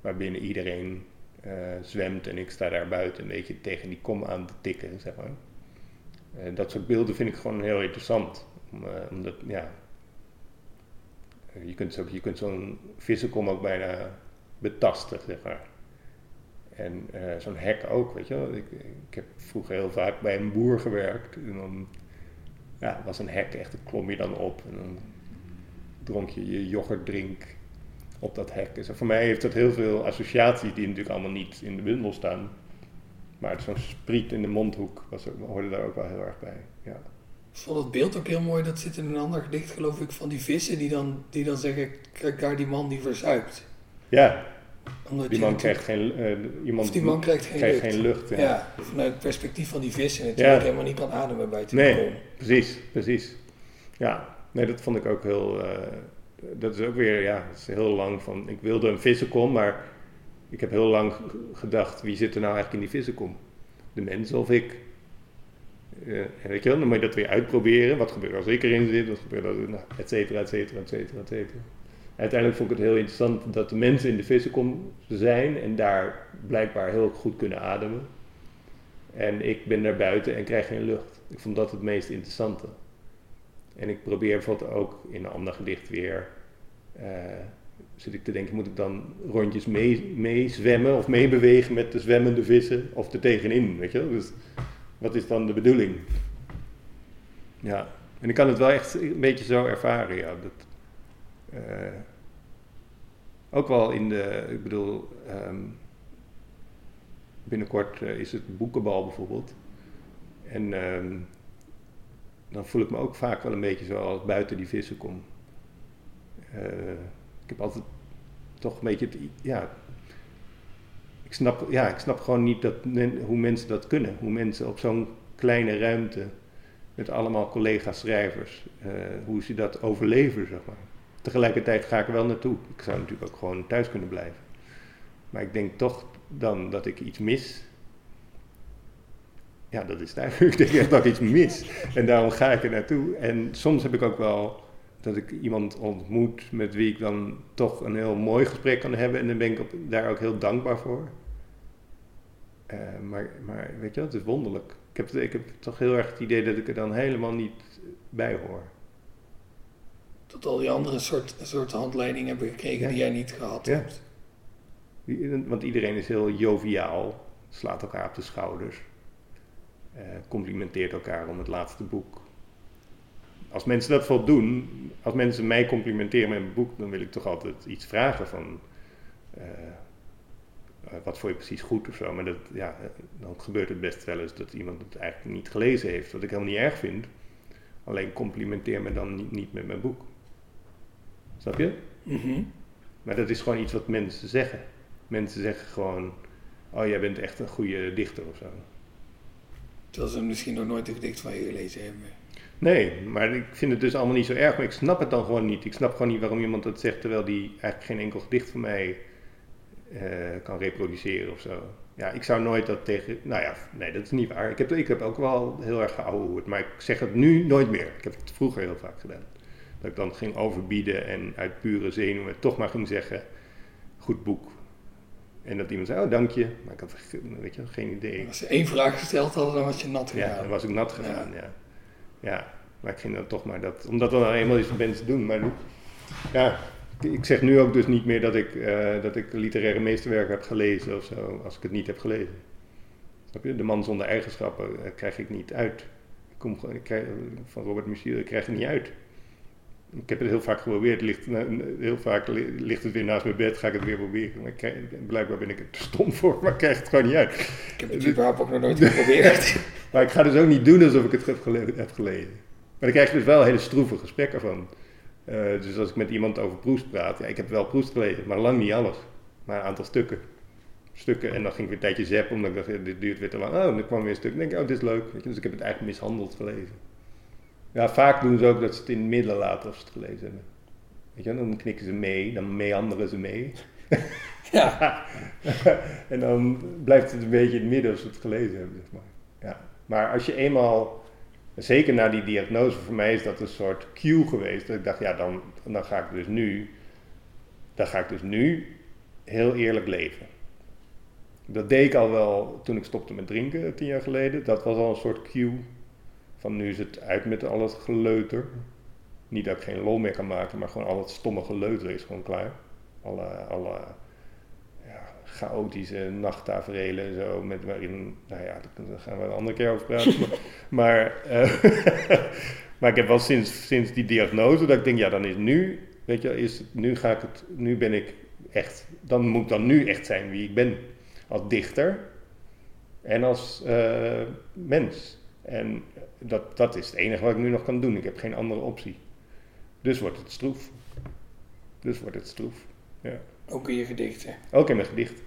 waarbinnen iedereen uh, zwemt en ik sta daar buiten een beetje tegen die kom aan te tikken, zeg maar. Dat soort beelden vind ik gewoon heel interessant. Om, ja, je kunt, zo, je kunt zo'n vissenkom ook bijna betasten, zeg maar. En zo'n hek ook, weet je wel. Ik, ik, heb vroeger heel vaak bij een boer gewerkt. En dan ja, was een hek, echt, daar klom je dan op en dan dronk je je yoghurtdrink op dat hek. Dus voor mij heeft dat heel veel associaties die natuurlijk allemaal niet in de bundel staan. Maar zo'n spriet in de mondhoek was, hoorde daar ook wel heel erg bij. Ja. Ik vond het beeld ook heel mooi, dat zit in een ander gedicht geloof ik, van die vissen die dan, die dan zeggen, kijk daar die man die verzuipt. Ja, Omdat die man natuurlijk- krijgt geen, eh, iemand Of die man krijgt geen krijgt lucht. geen lucht. Ja. Ja, vanuit het perspectief van die vissen natuurlijk Ja. helemaal niet kan ademen bij Nee. balkon. Precies, precies. Ja, nee, dat vond ik ook heel. eh, dat is ook weer, ja, is heel lang van. Ik wilde een vissenkom, maar ik heb heel lang gedacht: wie zit er nou eigenlijk in die vissenkom? De mens of ik? En weet je wel, dan moet je dat weer uitproberen. Wat gebeurt als ik erin zit? Wat gebeurt als. Nou, et cetera, et cetera, et cetera, et cetera. Uiteindelijk vond ik het heel interessant dat de mensen in de vissenkom zijn en daar blijkbaar heel goed kunnen ademen. En ik ben daar buiten en krijg geen lucht. Ik vond dat het meest interessante. En ik probeer bijvoorbeeld ook in een ander gedicht weer. eh, zit ik te denken, moet ik dan rondjes mee, mee of meebewegen met de zwemmende vissen of er tegenin, weet je wel? Dus wat is dan de bedoeling? Ja, en ik kan het wel echt een beetje zo ervaren, ja. Dat, eh, ook wel in de, ik bedoel, ehm, binnenkort eh, is het boekenbal bijvoorbeeld. En ehm, dan voel ik me ook vaak wel een beetje zoals buiten die vissen kom. Eh, ik heb altijd toch een beetje het, ja, ik snap, ja, ik snap gewoon niet dat hoe mensen dat kunnen. Hoe mensen op zo'n kleine ruimte met allemaal collega-schrijvers, hoe ze dat overleven, zeg maar. Tegelijkertijd ga ik er wel naartoe. Ik zou natuurlijk ook gewoon thuis kunnen blijven. Maar ik denk toch dan dat ik iets mis. Ja, dat is duidelijk. Ik denk echt dat ik iets mis. En daarom ga ik er naartoe. En soms heb ik ook wel dat ik iemand ontmoet met wie ik dan toch een heel mooi gesprek kan hebben. En dan ben ik daar ook heel dankbaar voor. Eh, maar, maar weet je het is wonderlijk. Ik heb, ik heb toch heel erg het idee dat ik er dan helemaal niet bij hoor. Dat al die andere soort, soort handleidingen hebben gekregen die jij niet gehad Ja. hebt. Want iedereen is heel joviaal, slaat elkaar op de schouders, eh, complimenteert elkaar om het laatste boek. Als mensen dat vol doen, als mensen mij complimenteren met mijn boek, dan wil ik toch altijd iets vragen van eh, eh, wat vond je precies goed of zo. Maar dat, ja, dan gebeurt het best wel eens dat iemand het eigenlijk niet gelezen heeft, wat ik helemaal niet erg vind. Alleen complimenteer me dan niet, niet met mijn boek. Snap je? Mhm. Maar dat is gewoon iets wat mensen zeggen. Mensen zeggen gewoon, oh jij bent echt een goede dichter of zo. Terwijl ze misschien nog nooit een gedicht van je gelezen hebben. Nee, maar ik vind het dus allemaal niet zo erg, maar ik snap het dan gewoon niet. Ik snap gewoon niet waarom iemand dat zegt terwijl die eigenlijk geen enkel gedicht van mij eh, kan reproduceren of zo. Ja, ik zou nooit dat tegen. Nou ja, nee, dat is niet waar. Ik heb, ik heb ook wel heel erg geouwehoerd, maar ik zeg het nu nooit meer. Ik heb het vroeger heel vaak gedaan. Dat ik dan ging overbieden en uit pure zenuwen toch maar ging zeggen: goed boek. En dat iemand zei: oh dank je. Maar ik had weet je, geen idee. Als ze één vraag gesteld hadden, dan was je nat Ja, gegaan. dan was ik nat gegaan, ja. ja. maar ik ging dan toch maar dat, omdat dat nou eenmaal is voor mensen doen. Maar ja, ik zeg nu ook dus niet meer dat ik, eh, dat ik literaire meesterwerken heb gelezen of zo, als ik het niet heb gelezen. Snap je? De man zonder eigenschappen eh, krijg ik niet uit. Ik kom ik krijg, van Robert Musil, ik krijg het niet uit. Ik heb het heel vaak geprobeerd, ligt, nou, heel vaak li- ligt het weer naast mijn bed, ga ik het weer proberen. Maar ik krijg, blijkbaar ben ik er te stom voor, maar ik krijg het gewoon niet uit. Ik heb het überhaupt ook nog nooit geprobeerd. Maar ik ga dus ook niet doen alsof ik het heb gele- heb gelezen. Maar dan krijg dus wel hele stroeve gesprekken van. Eh, dus als ik met iemand over Proest praat, ja, ik heb wel Proest gelezen, maar lang niet alles. Maar een aantal stukken. Stukken en dan ging ik weer een tijdje zappen, omdat ik dacht, dit duurt weer te lang. Oh, en dan kwam weer een stuk. Dan denk ik, oh, dit is leuk. Dus ik heb het eigenlijk mishandeld gelezen. Ja, vaak doen ze ook dat ze het in het midden laten als ze het gelezen hebben. Weet je, dan knikken ze mee, dan meanderen ze mee. ja, en dan blijft het een beetje in het midden als ze het gelezen hebben, zeg maar. Ja. Maar als je eenmaal, zeker na die diagnose, voor mij is dat een soort cue geweest. Dat ik dacht, ja, dan, dan ga ik dus nu, dan ga ik dus nu heel eerlijk leven. Dat deed ik al wel toen ik stopte met drinken, tien jaar geleden. Dat was al een soort cue van nu is het uit met al het geleuter. Niet dat ik geen lol meer kan maken, maar gewoon al het stomme geleuter is gewoon klaar. Alle, alle ja, chaotische nachttaferelen en zo, met waarin, nou ja, daar gaan we een andere keer over praten. maar maar, eh, Maar ik heb wel sinds, sinds die diagnose dat ik denk, ja, dan is nu, weet je, is, nu ga ik het, nu ben ik echt, dan moet ik dan nu echt zijn wie ik ben. Als dichter en als uh, mens. En dat, dat is het enige wat ik nu nog kan doen. Ik heb geen andere optie. Dus wordt het stroef. Dus wordt het stroef. Ja. Ook in je gedichten? Ook in mijn gedichten.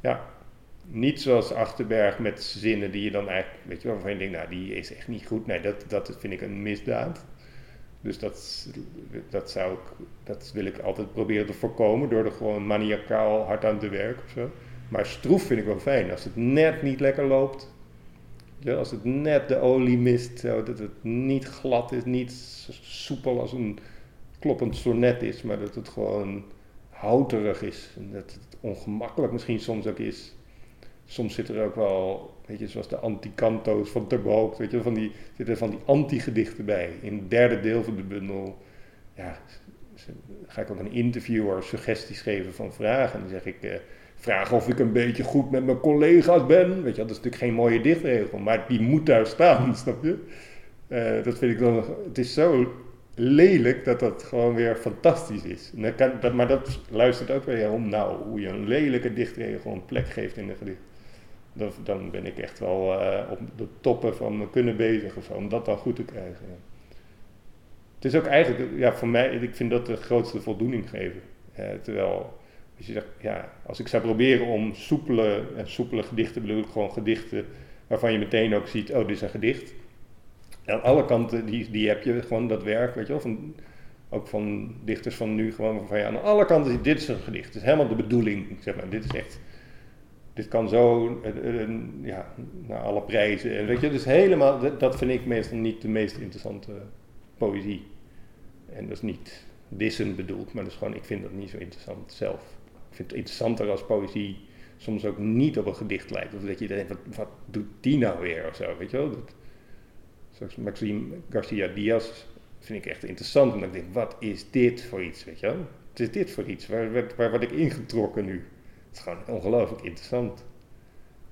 Ja. Niet zoals Achterberg met zinnen die je dan eigenlijk, weet je wel, waarvan je denkt, nou die is echt niet goed. Nee, dat, dat vind ik een misdaad. Dus dat, dat, zou ik, dat wil ik altijd proberen te voorkomen door er gewoon maniacaal hard aan te werken of zo. Maar stroef vind ik wel fijn. Als het net niet lekker loopt, ja, als het net de olie mist, zo, dat het niet glad is, niet soepel als een kloppend sonnet is, maar dat het gewoon houterig is. En dat het ongemakkelijk misschien soms ook is. Soms zit er ook wel, weet je, zoals de anticanto's van Terboog, weet je, van die, zitten van die anti-gedichten bij. In het derde deel van de bundel, ja, ga ik ook een interviewer suggesties geven van vragen. En dan zeg ik, eh, vraag of ik een beetje goed met mijn collega's ben. Weet je, dat is natuurlijk geen mooie dichtregel, maar die moet daar staan, snap je? Uh, dat vind ik dan, het is zo lelijk dat dat gewoon weer fantastisch is. En kan, maar dat luistert ook weer om, nou, hoe je een lelijke dichtregel een plek geeft in een gedicht. Dan ben ik echt wel uh, op de toppen van me kunnen bezig of om dat dan goed te krijgen. Het is ook eigenlijk, ja, voor mij, ik vind dat de grootste voldoening geven. Uh, terwijl, als je zegt, ja, als ik zou proberen om soepele, en soepele gedichten bedoel ik gewoon gedichten waarvan je meteen ook ziet, oh, dit is een gedicht aan alle kanten, die, die heb je gewoon dat werk, weet je wel, van, ook van dichters van nu, gewoon van ja, aan alle kanten, dit is een gedicht, het is helemaal de bedoeling, zeg maar, dit is echt, dit kan zo, uh, ja, naar alle prijzen, en weet je, dus helemaal, dat vind ik meestal niet de meest interessante poëzie. En dat is niet dissend bedoeld, maar dat is gewoon, ik vind dat niet zo interessant zelf. Vind het interessanter als poëzie soms ook niet op een gedicht lijkt. Of dat je denkt, wat, doet die nou weer of zo, weet je wel. Dat, Zoals Maxime Garcia Diaz vind ik echt interessant. Omdat ik denk, wat is dit voor iets, weet je wel? Wat is dit voor iets? Waar, waar, waar word ik ingetrokken nu? Het is gewoon ongelooflijk interessant.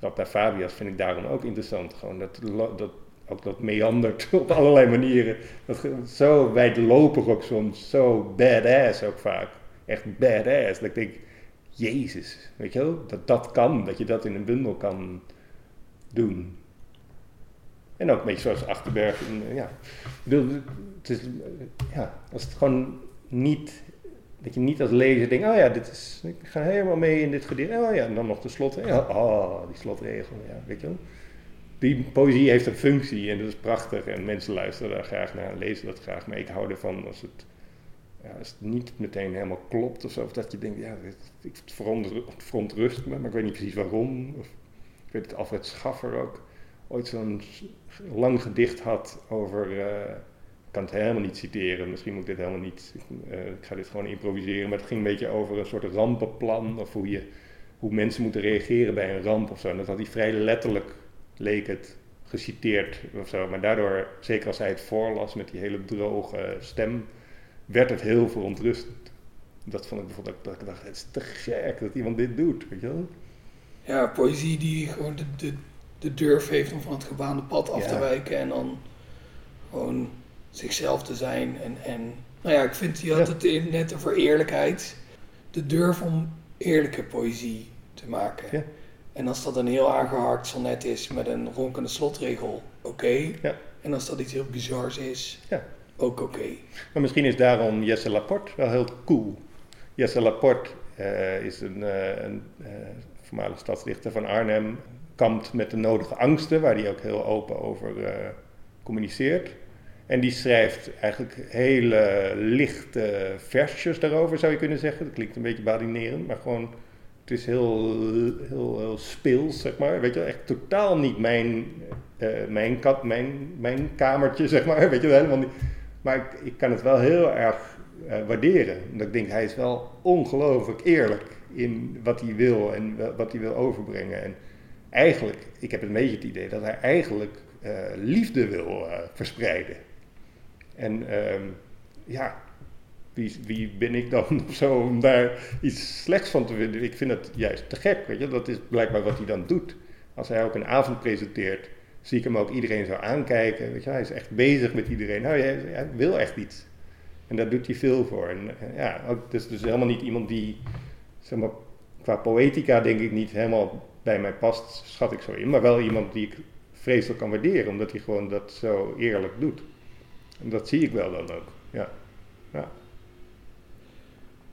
Rapta Fabias vind ik daarom ook interessant. Gewoon dat, dat, ook dat meandert op allerlei manieren. Dat, zo wijdlopig ook soms. Zo badass ook vaak. Echt badass. Dat ik denk, jezus, weet je wel? Dat dat kan. Dat je dat in een bundel kan doen. En ook een beetje zoals Achterberg. En, ja. Het is, ja, als het gewoon niet, dat je niet als lezer denkt, oh ja, dit is, ik ga helemaal mee in dit gedicht. Oh ja, en dan nog de slotregel. Oh, die slotregel, ja, weet je wel. Die poëzie heeft een functie en dat is prachtig en mensen luisteren daar graag naar en lezen dat graag. Maar ik hou ervan als het, ja, als het niet meteen helemaal klopt of zo. Of dat je denkt, ja, het, verontrust me, maar ik weet niet precies waarom. Of, ik weet het, Alfred Schaffer ook ooit zo'n lang gedicht had over. Uh, ik kan het helemaal niet citeren, misschien moet ik dit helemaal niet. Uh, ik ga dit gewoon improviseren. Maar het ging een beetje over een soort rampenplan. Of hoe, je, hoe mensen moeten reageren bij een ramp of zo. En dat had hij vrij letterlijk, leek het, geciteerd of zo. Maar daardoor, zeker als hij het voorlas met die hele droge stem, werd het heel verontrustend. Dat vond ik bijvoorbeeld, dat ik dacht, het is te gek dat iemand dit doet, weet je wel? Ja, poëzie die gewoon de, de de durf heeft om van het gebaande pad af te wijken en dan gewoon zichzelf te zijn. En, en nou ja, ik vind, je had het net over eerlijkheid. De durf om eerlijke poëzie te maken. Ja. En als dat een heel aangeharkt sonnet is met een ronkende slotregel, oké. Ja. En als dat iets heel bizars is, ja. Ook oké. Maar misschien is daarom Jesse Laporte wel heel cool. Jesse Laporte uh, is een, uh, voormalig stadsdichter van Arnhem, kampt met de nodige angsten, waar hij ook heel open over communiceert. En die schrijft eigenlijk hele lichte versjes daarover, zou je kunnen zeggen. Dat klinkt een beetje badinerend, maar gewoon, het is heel, heel, heel speels, zeg maar. Weet je, echt totaal niet mijn, mijn, kat, mijn, mijn kamertje, zeg maar. Weet je, helemaal niet. Maar ik, kan het wel heel erg uh, waarderen. Omdat ik denk, hij is wel ongelooflijk eerlijk in wat hij wil en wat hij wil overbrengen. En eigenlijk, ik heb een beetje het idee dat hij eigenlijk uh, liefde wil uh, verspreiden. En uh, ja, wie, wie, ben ik dan zo om daar iets slechts van te vinden? Ik vind het juist te gek, weet je. Dat is blijkbaar wat hij dan doet. Als hij ook een avond presenteert, zie ik hem ook iedereen zo aankijken. Weet je, hij is echt bezig met iedereen. Nou, hij, hij wil echt iets. En daar doet hij veel voor. En ja, ook, het is dus helemaal niet iemand die, zeg maar, qua poëtica denk ik niet helemaal bij mij past, schat ik zo in. Maar wel iemand die ik vreselijk kan waarderen, omdat hij gewoon dat zo eerlijk doet. En dat zie ik wel dan ook, ja. ja.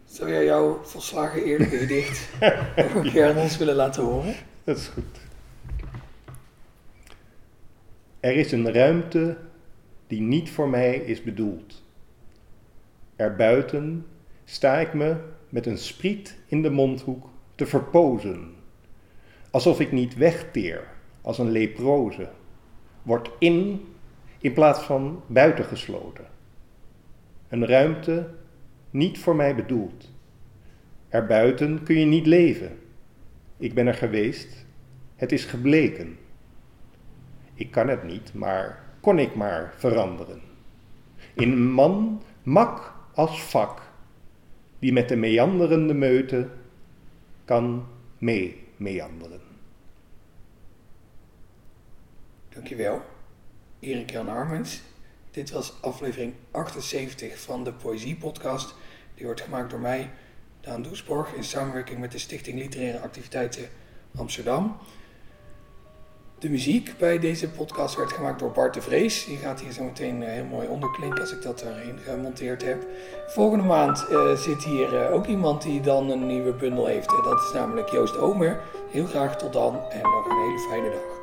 Zou jij jouw volslagen eerlijke gedicht nog een keer aan ons willen laten horen? Dat is goed. Er is een ruimte die niet voor mij is bedoeld. Erbuiten sta ik me met een spriet in de mondhoek te verpozen. Alsof ik niet wegteer als een leproze. Wordt in in plaats van buitengesloten. Een ruimte niet voor mij bedoeld. Erbuiten kun je niet leven. Ik ben er geweest. Het is gebleken. Ik kan het niet, maar kon ik maar veranderen. In een man mak als vak, die met de meanderende meute kan mee meanderen. Dankjewel, Erik Jan Armens. Dit was aflevering 78 van de Poëzie Podcast. Die wordt gemaakt door mij, Daan Doesborg, in samenwerking met de Stichting Literaire Activiteiten Amsterdam. De muziek bij deze podcast werd gemaakt door Bart de Vrees. Die gaat hier zo meteen eh, heel mooi onderklinken als ik dat daarin gemonteerd heb. Volgende maand uh, zit hier uh, ook iemand die dan een nieuwe bundel heeft. dat is namelijk Joost Omer. Heel graag tot dan en nog een hele fijne dag.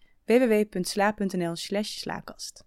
www.sla.nl slaakast.